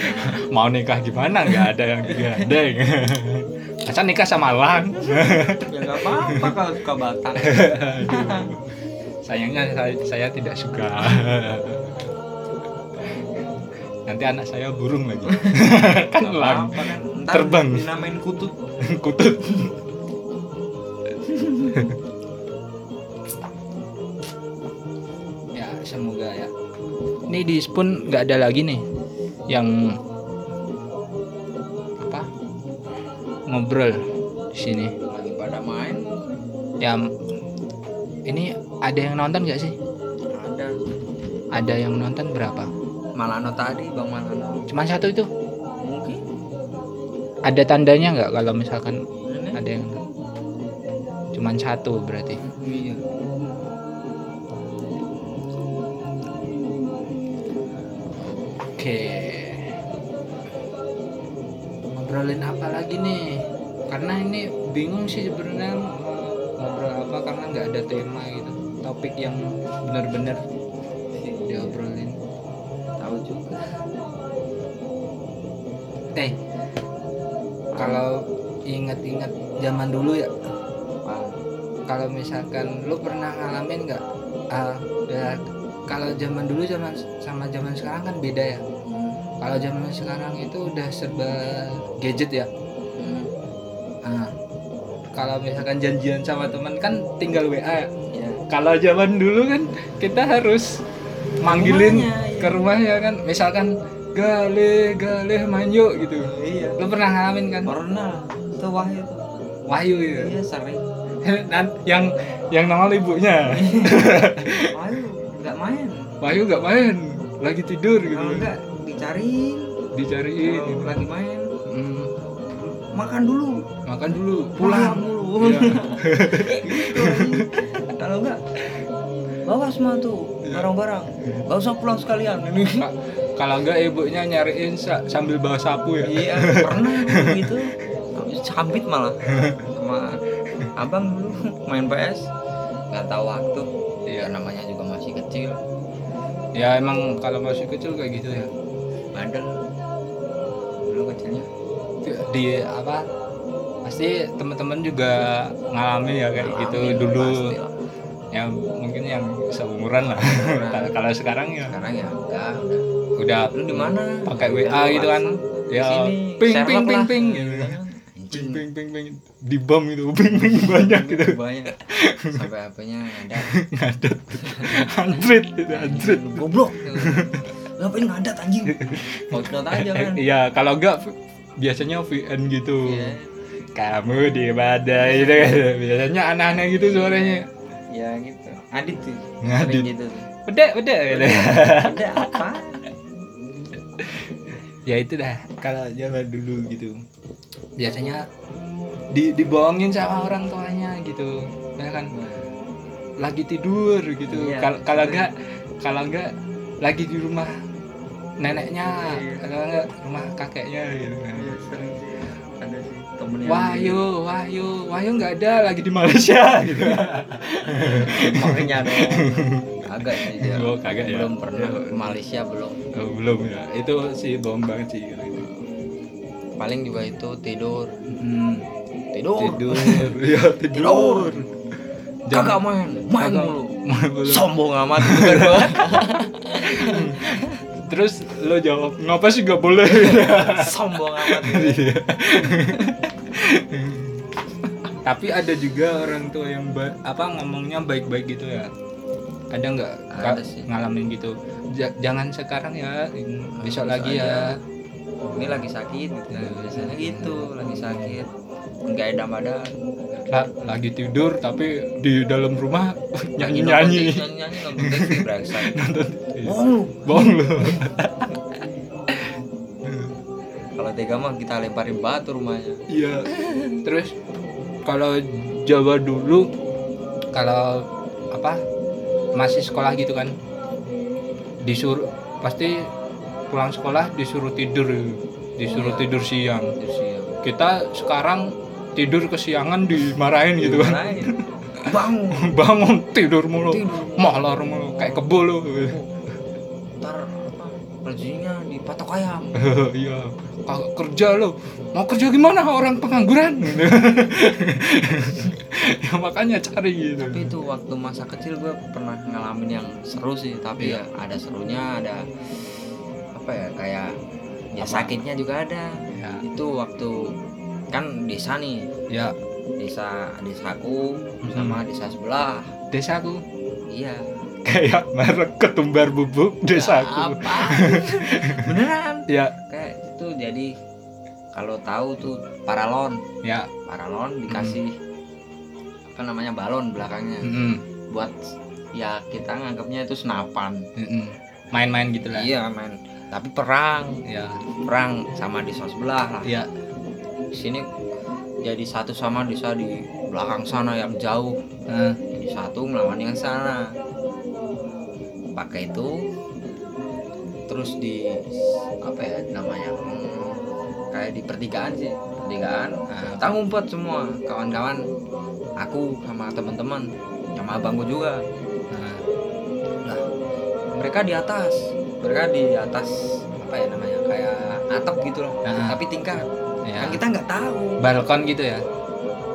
<laughs>
Mau nikah gimana? Nggak ada yang digandeng. <laughs> Masa nikah sama Lang
ya nggak apa-apa kalau suka batang. <laughs>
Sayangnya saya, saya tidak suka. Nanti anak saya burung lagi. Kan Lang
kan.
Terbang.
dinamain kutut.
Kutut ini di spoon nggak ada lagi nih yang apa? Ngobrol di sini.
Lagi pada main.
Ya ini ada yang nonton nggak sih?
Ada.
Ada yang nonton berapa?
Malano tadi bang Malano.
Cuma satu itu.
Mungkin.
Ada tandanya nggak kalau misalkan
ini?
ada yang cuman satu berarti.
Iya
Oke. Ngobrolin apa lagi nih? Karena ini bingung sih sebenarnya mau ngobrol apa karena nggak ada tema gitu. Topik yang benar-benar diobrolin.
tahu juga
Eh, kalau ingat-ingat zaman dulu ya, kalau misalkan lu pernah ngalamin nggak? Ah, ya, kalau zaman dulu zaman sama zaman sekarang kan beda ya. Kalau zaman sekarang itu udah serba gadget ya.
hmm,
Nah, kalau misalkan janjian sama teman kan tinggal WA. ya.
ya
Kalau zaman dulu kan kita harus manggilin
Rumahnya, iya.
ke rumah ya kan. Misalkan gale gale main yuk gitu.
iya
Lu pernah ngalamin kan?
pernah itu wahyu tuh
Wahyu gitu.
iya sering <laughs>
Dan yang yang nongol ibunya. <laughs>
wahyu nggak main
Wahyu nggak main, lagi tidur gitu.
enggak dicariin.
Dicariin.
kalau
gitu.
lagi main.
Hmm,
makan dulu.
Makan dulu,
pulang
pulang.
dulu.
Iya. <laughs>
Gitu, kalau enggak bawa semua tuh barang-barang. Gak usah pulang sekalian. Ini
Ka- Kalau enggak ibunya nyariin sa- sambil bawa sapu ya.
iya pernah gitu. Sambit malah. Sama abang dulu main PS nggak tahu waktu. Ya namanya juga masih kecil.
Ya emang kalau masih kecil kayak gitu ya.
Bandel dulu kecilnya
Di apa? Pasti teman-teman juga ngalamin ya kayak gitu dulu. Ya mungkin yang seumuran lah.
Seumuran. <laughs>
kalau sekarang ya
sekarang ya enggak udah
udah
lu di mana
pakai
Udah
WA gitu kan. Ya ping
Sherlock
ping ping
lah.
ping gitu.
Iya.
Ping ping ping ping di bom itu ping ping banyak gitu.
banyak sampai HP-nya ada <laughs>
Ngadet. Android itu Android.
goblok <laughs> ngapain ngadat anjing <laughs> outload aja
Eh,
kan
Iya, kalau enggak biasanya VN gitu.
Iya.
Kamu di mana gitu kan. Biasanya aneh-aneh gitu suaranya.
ya gitu adit tuh
Ngadit.
gitu
Udah, udah gitu.
ada apa
ya itu dah kalau zaman dulu gitu. Biasanya di dibohongin sama orang tuanya gitu. Ya kan lagi tidur gitu.
Iya.
Kal- Kalau enggak kalau enggak lagi di rumah neneknya
Iya.
enggak rumah kakeknya gitu kan.
Iya, sering sih ada sih temen yang
Wahyu, Wahyu, Wahyu nggak ada lagi di Malaysia gitu.
makanya dong agak sih dia
Oh, kagak ya.
belum pernah
Ya.
ke Malaysia belum
Oh, belum ya. Itu sih bohong banget sih kalau
paling juga itu tidur
Hmm,
tidur,
tidur, <laughs> ya
Tidur.
Jangan-
kagak main main
Kagak-
mulu sombong amat banget <laughs>
Terus lo jawab, ngapa sih gak boleh? <laughs>
sombong amat
Iya. Tapi ada juga orang tua yang ba- apa ngomongnya baik-baik gitu ya. Ada nggak ngalamin gitu? Ja- jangan sekarang ya, besok lagi
aja.
ya.
ini lagi sakit gitu biasanya gitu lagi sakit nggak ada badan
La- lagi tidur tapi di dalam rumah nyanyi
nyanyi
nyanyi.
nyanyi nyanyi nonton TV brengsek <laughs>
Nonton.
Bohong lu.
Bohong lu. <laughs>
kalau tega mah kita lemparin batu rumahnya.
Iya. Terus kalau Jawa dulu kalau apa masih sekolah gitu kan disuruh pasti pulang sekolah disuruh tidur disuruh
Iya.
tidur siang.
Terus ya
kita sekarang tidur kesiangan dimarahin gitu kan. <laughs>
Bangun.
Bangun tidur mulu.
Tidur.
molor mulu kayak kebo lu.
Ntar rezekinya dipatok ayam. <laughs>
Iya. Kagak kerja lo mau kerja gimana orang pengangguran? <laughs> Ya makanya cari gitu.
Tapi itu waktu masa kecil gue pernah ngalamin yang seru sih tapi
Iya.
ya ada serunya ada apa ya kayak ya
Apa?
sakitnya juga ada.
Ya
itu waktu kan desa nih.
Ya
desa desaku sama desa sebelah.
Desaku?
Iya <laughs>
kayak merek ketumbar bubuk desaku
apa? <laughs> Beneran?
Ya.
Kayak itu jadi kalau tahu tuh paralon.
Ya.
Paralon dikasih apa namanya balon belakangnya.
Mm-mm,
buat ya kita nganggapnya itu senapan.
Mm-mm. main-main gitu lah.
Iya main. Tapi perang.
Ya.
Perang sama desa sebelah lah.
Ya.
Di sini jadi satu sama desa di belakang sana yang jauh.
Eh,
jadi satu melawan yang sana pakai itu terus di apa ya namanya hmm, kayak di pertigaan sih pertigaan. Nah, kita ngumpet semua kawan-kawan aku sama teman-teman sama abangku juga.
Nah,
nah mereka di atas mereka di atas apa ya namanya kayak atap gitu loh
Ah.
tapi tingkat.
Ya
kan kita nggak tahu.
Balkon gitu ya?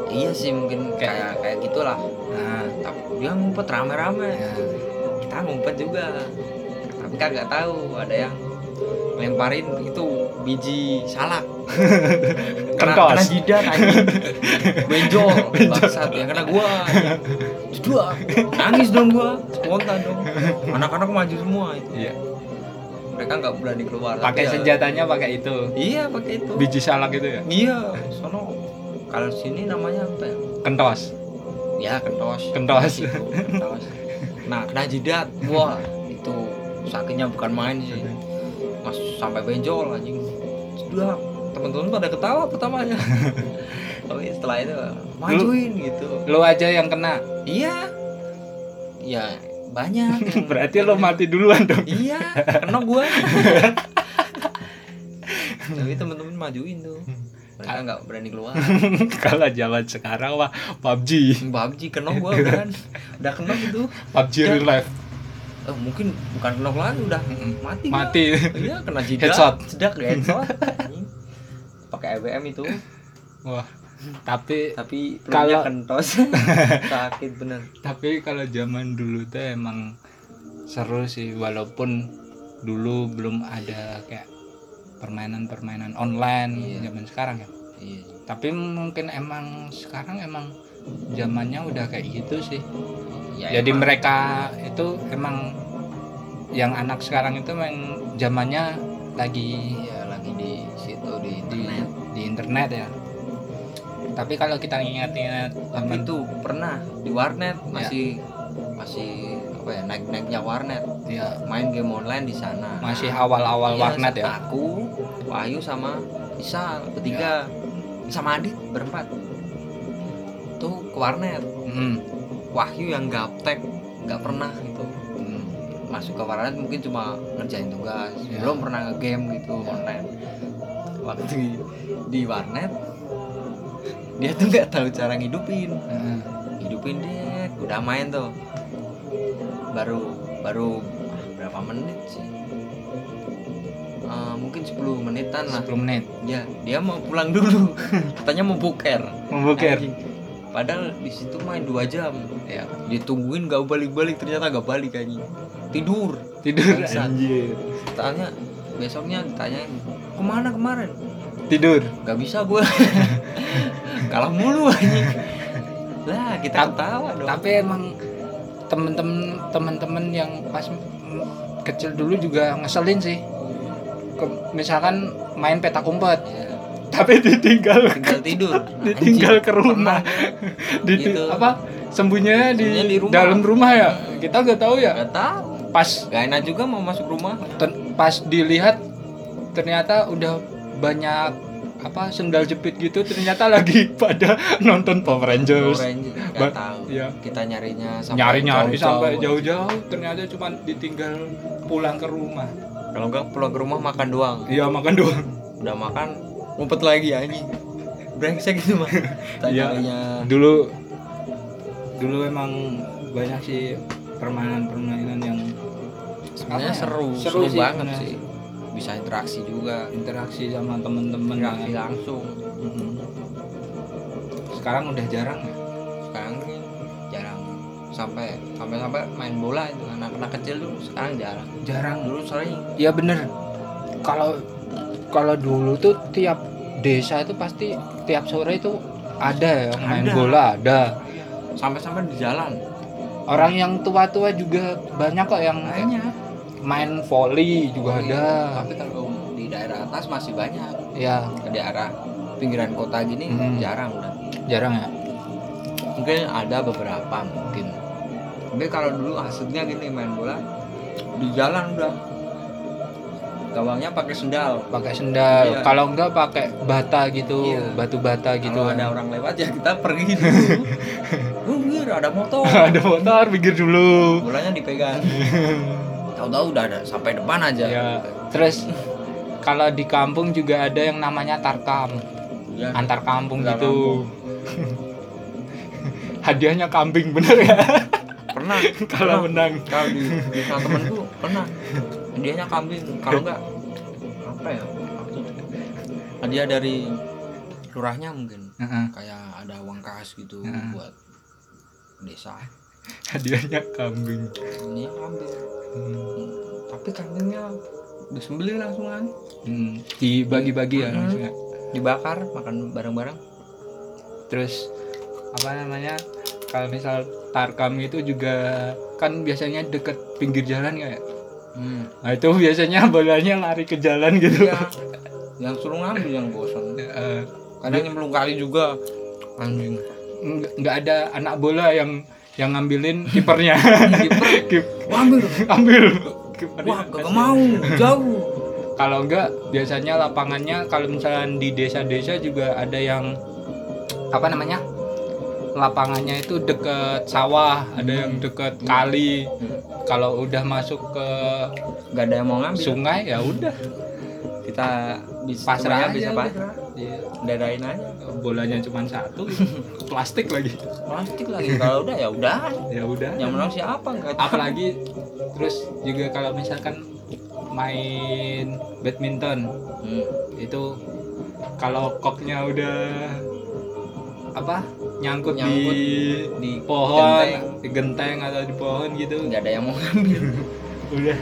Iya sih mungkin
Kayak-
kayak kayak gitulah.
Nah
tapi dia ngumpet rame-rame.
Ya.
Kita ngumpet juga. Tapi kan nggak tahu ada yang lemparin itu biji salak. <laughs> Kena, kena jidat anjing. <laughs> Benjol bangsat. Yang kena gua jedua nangis dong gua. Spontan dong. Anak-anak maju semua itu.
Iya.
mereka nggak berani keluar
pakai
ya-
senjatanya pakai itu.
Iya pakai itu.
Biji salak itu ya?
Iya sono. Kalau sini namanya apa ya?
Kentos.
Ya kentos.
Kentos.
Itu, kentos. Nah kena jidat. Wah itu sakitnya bukan main sih. Mas sampai benjol anjing. Sudah teman-teman pada ketawa pertamanya. <laughs> Tapi setelah itu majuin gitu.
lo aja yang kena?
Iya. Ya banyak. <laughs>
Berarti lo mati duluan dong.
Iya kena gua. <laughs> Tapi teman-teman majuin tuh mereka nggak berani keluar. <laughs>
Kalau zaman sekarang wah PUBG
PUBG kena gua kan. Udah kena gitu
PUBG
Ya.
real life.
Eh, mungkin bukan kena lagi udah mati.
Mati.
Iya kena jidat.
Headshot.
sedak headshot. Pakai EBM itu.
Wah tapi
tapi
kalau
kentos. <laughs> Sakit bener.
Tapi kalau zaman dulu tuh emang seru sih walaupun dulu belum ada kayak permainan-permainan online
Iya.
zaman sekarang ya.
Iya.
Tapi mungkin emang sekarang emang zamannya udah kayak gitu sih.
Ya,
jadi
emang.
mereka itu emang yang anak sekarang itu emang zamannya lagi
iya lagi di situ di
di
internet.
di internet ya. Tapi kalau kita ingat-ingat zaman
itu pernah di warnet masih masih apa ya naik naiknya warnet.
Ya
main game online di sana.
Masih awal-awal
Iya,
warnet ya?
aku Wahyu sama Isa bertiga. Sama Adit berempat. Tuh ke warnet.
Mm,
Wahyu yang gaptek nggak pernah gitu.
Mm.
masuk ke warnet mungkin cuma ngerjain tugas.
Ya.
belum pernah nge-game gitu online. Waktu di, di warnet <laughs> dia tuh nggak tahu cara ngidupin.
Heeh.
hidupin deh udah main tuh baru baru ah, berapa menit sih? Eh, mungkin 10 menitan lah.
10 menit?
Ya dia mau pulang dulu. <laughs> Katanya mau boker.
Memboker
Anjing. padahal di situ main dua jam.
Ya
ditungguin gak balik-balik ternyata gak balik anjing. Tidur.
Tidur
Bangsat.
anjir.
Tanya besoknya ditanyain ke mana kemarin?
Tidur.
Gak bisa gue <laughs> kalah mulu anjing. <laughs> Lah kita ketawa dong.
tapi emang temen-temen temen-temen yang pas kecil dulu juga ngeselin sih. Ke- misalkan main petak umpet.
Ya,
tapi ditinggal
tinggal tidur. <laughs>
ditinggal
Anjing,
ke rumah di
Gitu.
apa sembunyinya di,
di rumah.
dalam rumah ya? Kita nggak tahu ya.
Gak tahu.
Pas
gak enak juga mau masuk rumah.
ten- pas dilihat ternyata udah banyak apa sendal jepit gitu ternyata lagi <laughs> pada nonton Power Rangers
Orange
Ba-
gak tahu
ya.
kita nyarinya sampai
nyari-nyari
jauh-jauh.
sampai jauh-jauh ternyata cuma ditinggal pulang ke rumah
kalau enggak pulang ke rumah makan doang
iya makan doang
udah makan ngumpet lagi anjing brengsek gitu mah <laughs>
Iya. dulu dulu emang banyak sih permainan-permainan yang
sebenarnya
ya?
seru
Seru
seru,
sih,
banget
bener.
sih bisa interaksi juga.
Interaksi sama temen-temen
interaksi
kan.
langsung.
Mm-mm. sekarang udah jarang ya?
Sekarang nih jarang. Sampai sampai sampai main bola itu. Anak-anak kecil tuh sekarang jarang.
Jarang.
Dulu sering.
Ya bener. Kalau kalau dulu tuh tiap desa itu pasti tiap sore itu ada ya main
Ada.
bola ada.
Sampai-sampai di jalan.
Orang yang tua-tua juga banyak kok yang
banyak
main volley juga ada.
Tapi kalau di daerah atas masih banyak.
Ya
ke daerah pinggiran kota gini
Hmm.
jarang udah
jarang ya?
Mungkin ada beberapa mungkin. Tapi kalau dulu hasilnya gini main bola di jalan udah gawangnya pakai sendal.
Pakai sendal.
Iya.
kalau enggak pakai bata gitu
Iya.
batu bata gitu
kalau ada orang lewat ya kita pergi <laughs> dulu. Ada motor.
Ada motor pikir dulu.
Bolanya dipegang <laughs> tahu-tahu udah ada sampai depan aja.
Ya terus kalau di kampung juga ada yang namanya tarkam.
Ya,
antar kampung
Antar
gitu. <laughs> hadiahnya kambing bener ya
pernah. <laughs>
Kalau menang.
Kalau di desa temenku pernah. Hadiahnya kambing. Kalau enggak apa ya? Hadiah dari lurahnya mungkin.
Heeh,
kayak ada uang kas gitu
Heeh.
buat desa
hadiahnya kambing.
Ini kambing.
Hmm,
tapi kambingnya disembelih langsung kan?
Hmm, dibagi-bagi ya
Hmm.
maksudnya.
Dibakar makan bareng-bareng.
Terus apa namanya kalau misal tarkam itu juga kan biasanya deket pinggir jalan ya?
Hmm.
nah itu biasanya bolanya lari ke jalan gitu.
Iya. yang suruh ngambil yang bosan <laughs>
Eh,
kadang nyemplung kali juga anjing.
Nggak ada anak bola yang yang ngambilin <laughs> kipernya.
Kiper. Ambil.
Ambil.
Wah gak mau. Jauh.
Kalau enggak biasanya lapangannya kalau misalnya di desa-desa juga ada yang apa namanya? Lapangannya itu deket sawah ada yang deket kali. Kalau udah masuk ke
nggak ada yang mau ngambil.
sungai ya udah.
Kita bisa
pasrah aja
bisa
udah. Iya.
dadain aja.
Bolanya cuma satu. <laughs> Plastik lagi.
Plastik lagi. Kalau udah ya udah.
Ya udah.
Yang menang siapa nggak tahu.
apalagi terus juga kalau misalkan main badminton
hmm.
itu kalau koknya udah apa nyangkut,
Nyangkut
di
di
pohon
genteng.
di genteng atau di pohon gitu.
Nggak ada yang mau ngambil. <laughs>
Udah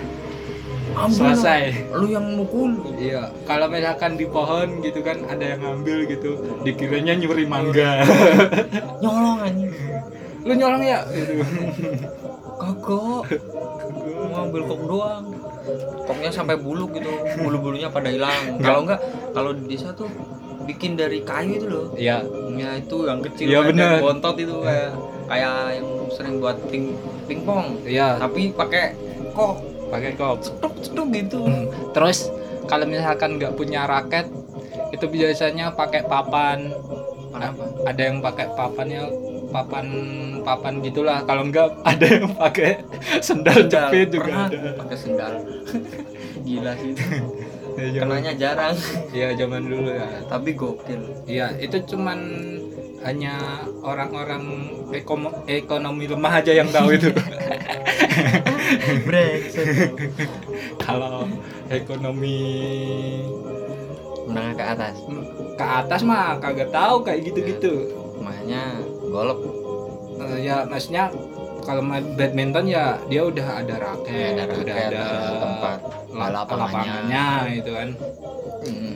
Ambil
selesai.
lah. lu yang mukul.
Iya kalau misalkan di pohon gitu kan ada yang ngambil gitu dikiranya nyuri mangga. <laughs>
Nyolong anjing.
Lu nyolong ya? Gitu.
kagak ngambil kok doang. Koknya sampai buluk gitu. Bulu bulunya pada hilang. Kalau enggak kalau di desa tuh bikin dari kayu itu loh.
Iya,
ya itu yang kecil
Iya,
kayak
bener.
bontot itu kayak kayak yang sering buat ping pingpong.
Iya,
tapi pakai kok
pakai kop.
cetuk cetuk gitu
Hmm. Terus kalau misalkan nggak punya raket, itu biasanya pakai papan.
Papan apa?
Ada yang pakai papannya papan papan gitulah kalau enggak <laughs> ada yang pakai sendal jepit juga
pernah
ada
pakai sendal <laughs> gila sih itu. <laughs>
ya, zaman,
kenanya jarang
ya zaman dulu ya
tapi gokil
Iya, itu cuman hanya orang-orang ekonomi lemah aja yang tahu itu.
Brengsek
Kalau ekonomi
menengah ke atas
ke atas mah kagak tahu kayak gitu-gitu.
makanya golok
Eh, ya maksudnya kalau main badminton ya dia udah ada raket,
ada
udah
raket,
ada
ada tempat
lap-
lapangannya.
lapangannya itu kan.
Mm,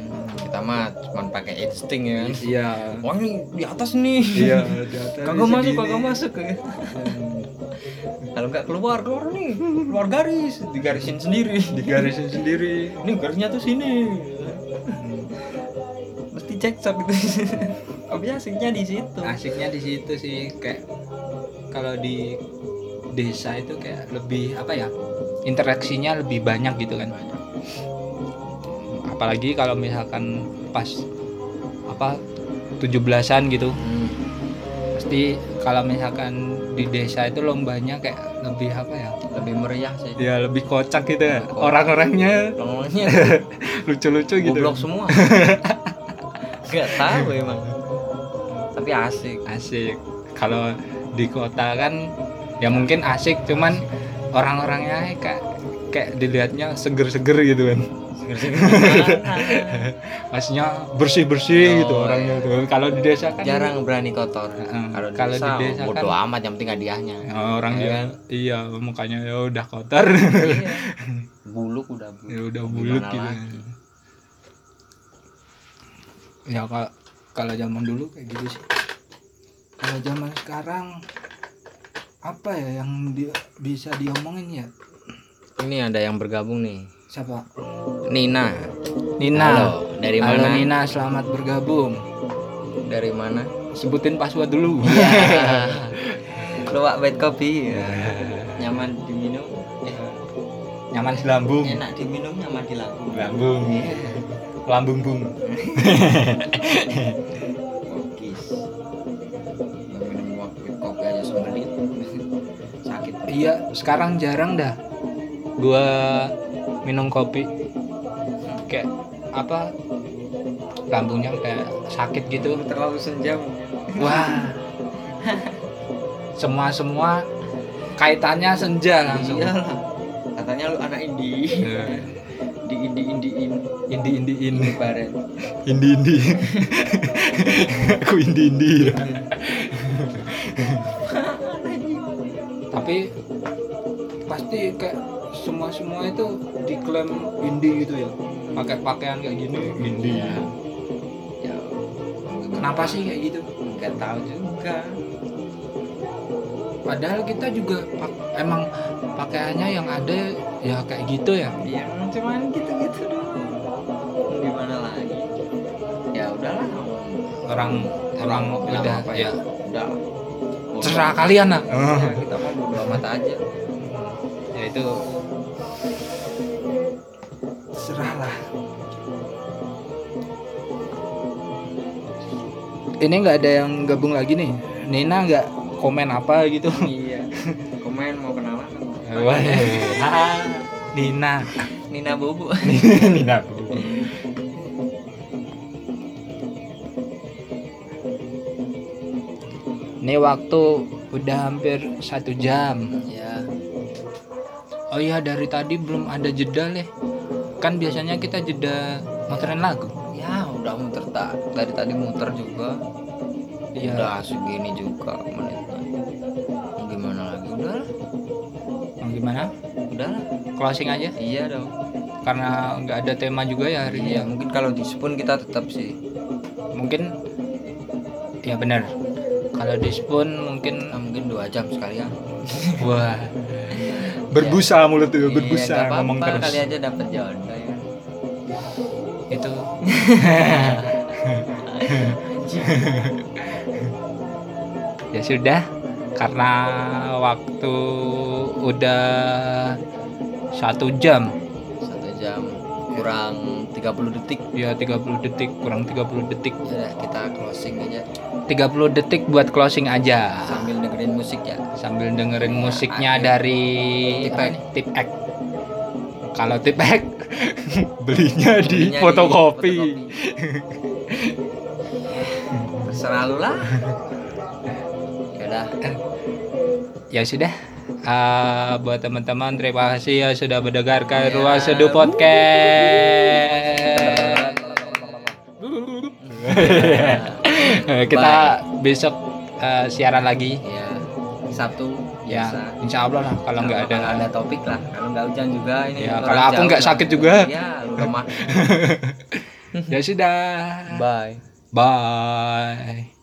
kita mah cuma pakai insting ya. Kan
Iya.
wah ini di atas nih.
Iya, di atas
kagak masuk kagak masuk ya. Kalau nggak keluar keluar nih. Keluar garis digarisin sendiri.
Digarisin sendiri.
ini garisnya tuh sini. Mesti cek gitu. Tapi asiknya di situ.
Asiknya di situ sih. Kayak kalau di desa itu kayak lebih apa ya interaksinya lebih banyak gitu kan apalagi kalau misalkan pas apa 17-an gitu.
Hmm,
pasti kalau misalkan di desa itu lombanya kayak lebih apa ya
lebih meriah sih.
Ya lebih kocak gitu ya orang-orangnya. <laughs> Lucu-lucu gitu.
Goblok semua. <laughs> Nggak tahu emang. Tapi asik.
Asik. Kalau di kota kan ya mungkin asik cuman orang-orangnya kayak kayak dilihatnya seger-seger gitu kan maksudnya <laughs> bersih-bersih
Oh,
gitu orangnya
iya.
tuh kalau di desa kan
jarang berani kotor. Kalau di
Kalau di
desa,
desa
bodo
kan-
amat yang penting hadiahnya.
Ya, orang
Iya.
juga
kan?
iya mukanya ya udah kotor.
Iya. <laughs> buluk udah buluk
ya udah
gimana
gitu.
lagi?
ya kalau kalau zaman dulu kayak gitu sih. Kalau zaman sekarang apa ya yang dia bisa diomongin ya?
Ini ada yang bergabung nih
siapa?
Nina.
Nina.
Halo, dari
Halo
mana?
Nina selamat bergabung.
Dari mana?
Sebutin password dulu. <laughs>
Luwak white kopi. Nyaman diminum? Eh,
nyaman di lambung.
Enak diminum nyaman di lambung.
Lambung. Lambung bung. Iya sekarang jarang dah. Gua minum kopi. Kayak apa? Lambungnya kayak sakit gitu.
Terlalu senjam
wah. Semua semua kaitannya senja langsung.
Iyalah katanya lu anak indie
Eh,
di indie indiin
indi. Indi in
baret
indi indi. Aku indi indi. <laughs> Tapi pasti kayak semua semua itu diklaim indie gitu ya. Pakai pakaian kayak gini. Indie
ya.
Kenapa sih kayak gitu?
Nggak tahu juga.
Padahal kita juga pak- emang pakaiannya yang ada ya kayak gitu ya.
Yang cuman gitu gitu doang. Gimana lagi? Ya udahlah
orang orang
bilang
udah
apa
ya.
Udah.
Terserah kalian lah.
Ya, kita mau bodo amat aja.
Ya itu terserah lah ini nggak ada yang gabung lagi nih. Nina nggak komen apa gitu?
Iya. Komen mau kenalan
Wah, ah, Nina.
Nina Bobo. <laughs>
Nina ini waktu udah hampir satu jam.
Ya
Oh iya dari tadi belum ada jeda leh. Kan biasanya kita jeda muterin lagu.
ya udah muter tak dari tadi muter juga
Iya.
udah segini juga menitnya Mau gimana lagi udah lah
Mau gimana?
udah lah
Closing aja
iya dong
karena nggak ada tema juga ya hari ini.
iya
ya.
mungkin kalau di spoon kita tetap sih
Mungkin ya benar. Kalau di spoon mungkin
nah, mungkin dua jam sekalian <laughs>
wah berbusa mulut itu
Iya,
berbusa
nggak
ngomong
apa-apa,
terus.
kali aja dapat jodoh <laughs> ya
sudah karena waktu udah satu jam
satu jam kurang 30 30 detik
ya 30 detik kurang 30 detik
ya kita closing aja
30 detik buat closing aja
sambil dengerin musik ya
sambil dengerin musiknya dari
Tip X.
nih? Tip X. <laughs> Belinya di
Belinya
fotokopi.
terserah lu lah ya
Ya sudah. Ah, buat teman-teman terima kasih ya sudah mendengarkan
Ya.
Ruang Seduh Podcast. <laughs> Kita besok eh, siaran lagi.
ya Sabtu
Ya,
biasa.
insya Allah lah kalau nggak
Kalau
ada.
ada topik lah kalau nggak hujan juga ini
Ya, kalau aku nggak
lah.
sakit juga.
ya lu udah mah
Ya sudah.
bye
Bye.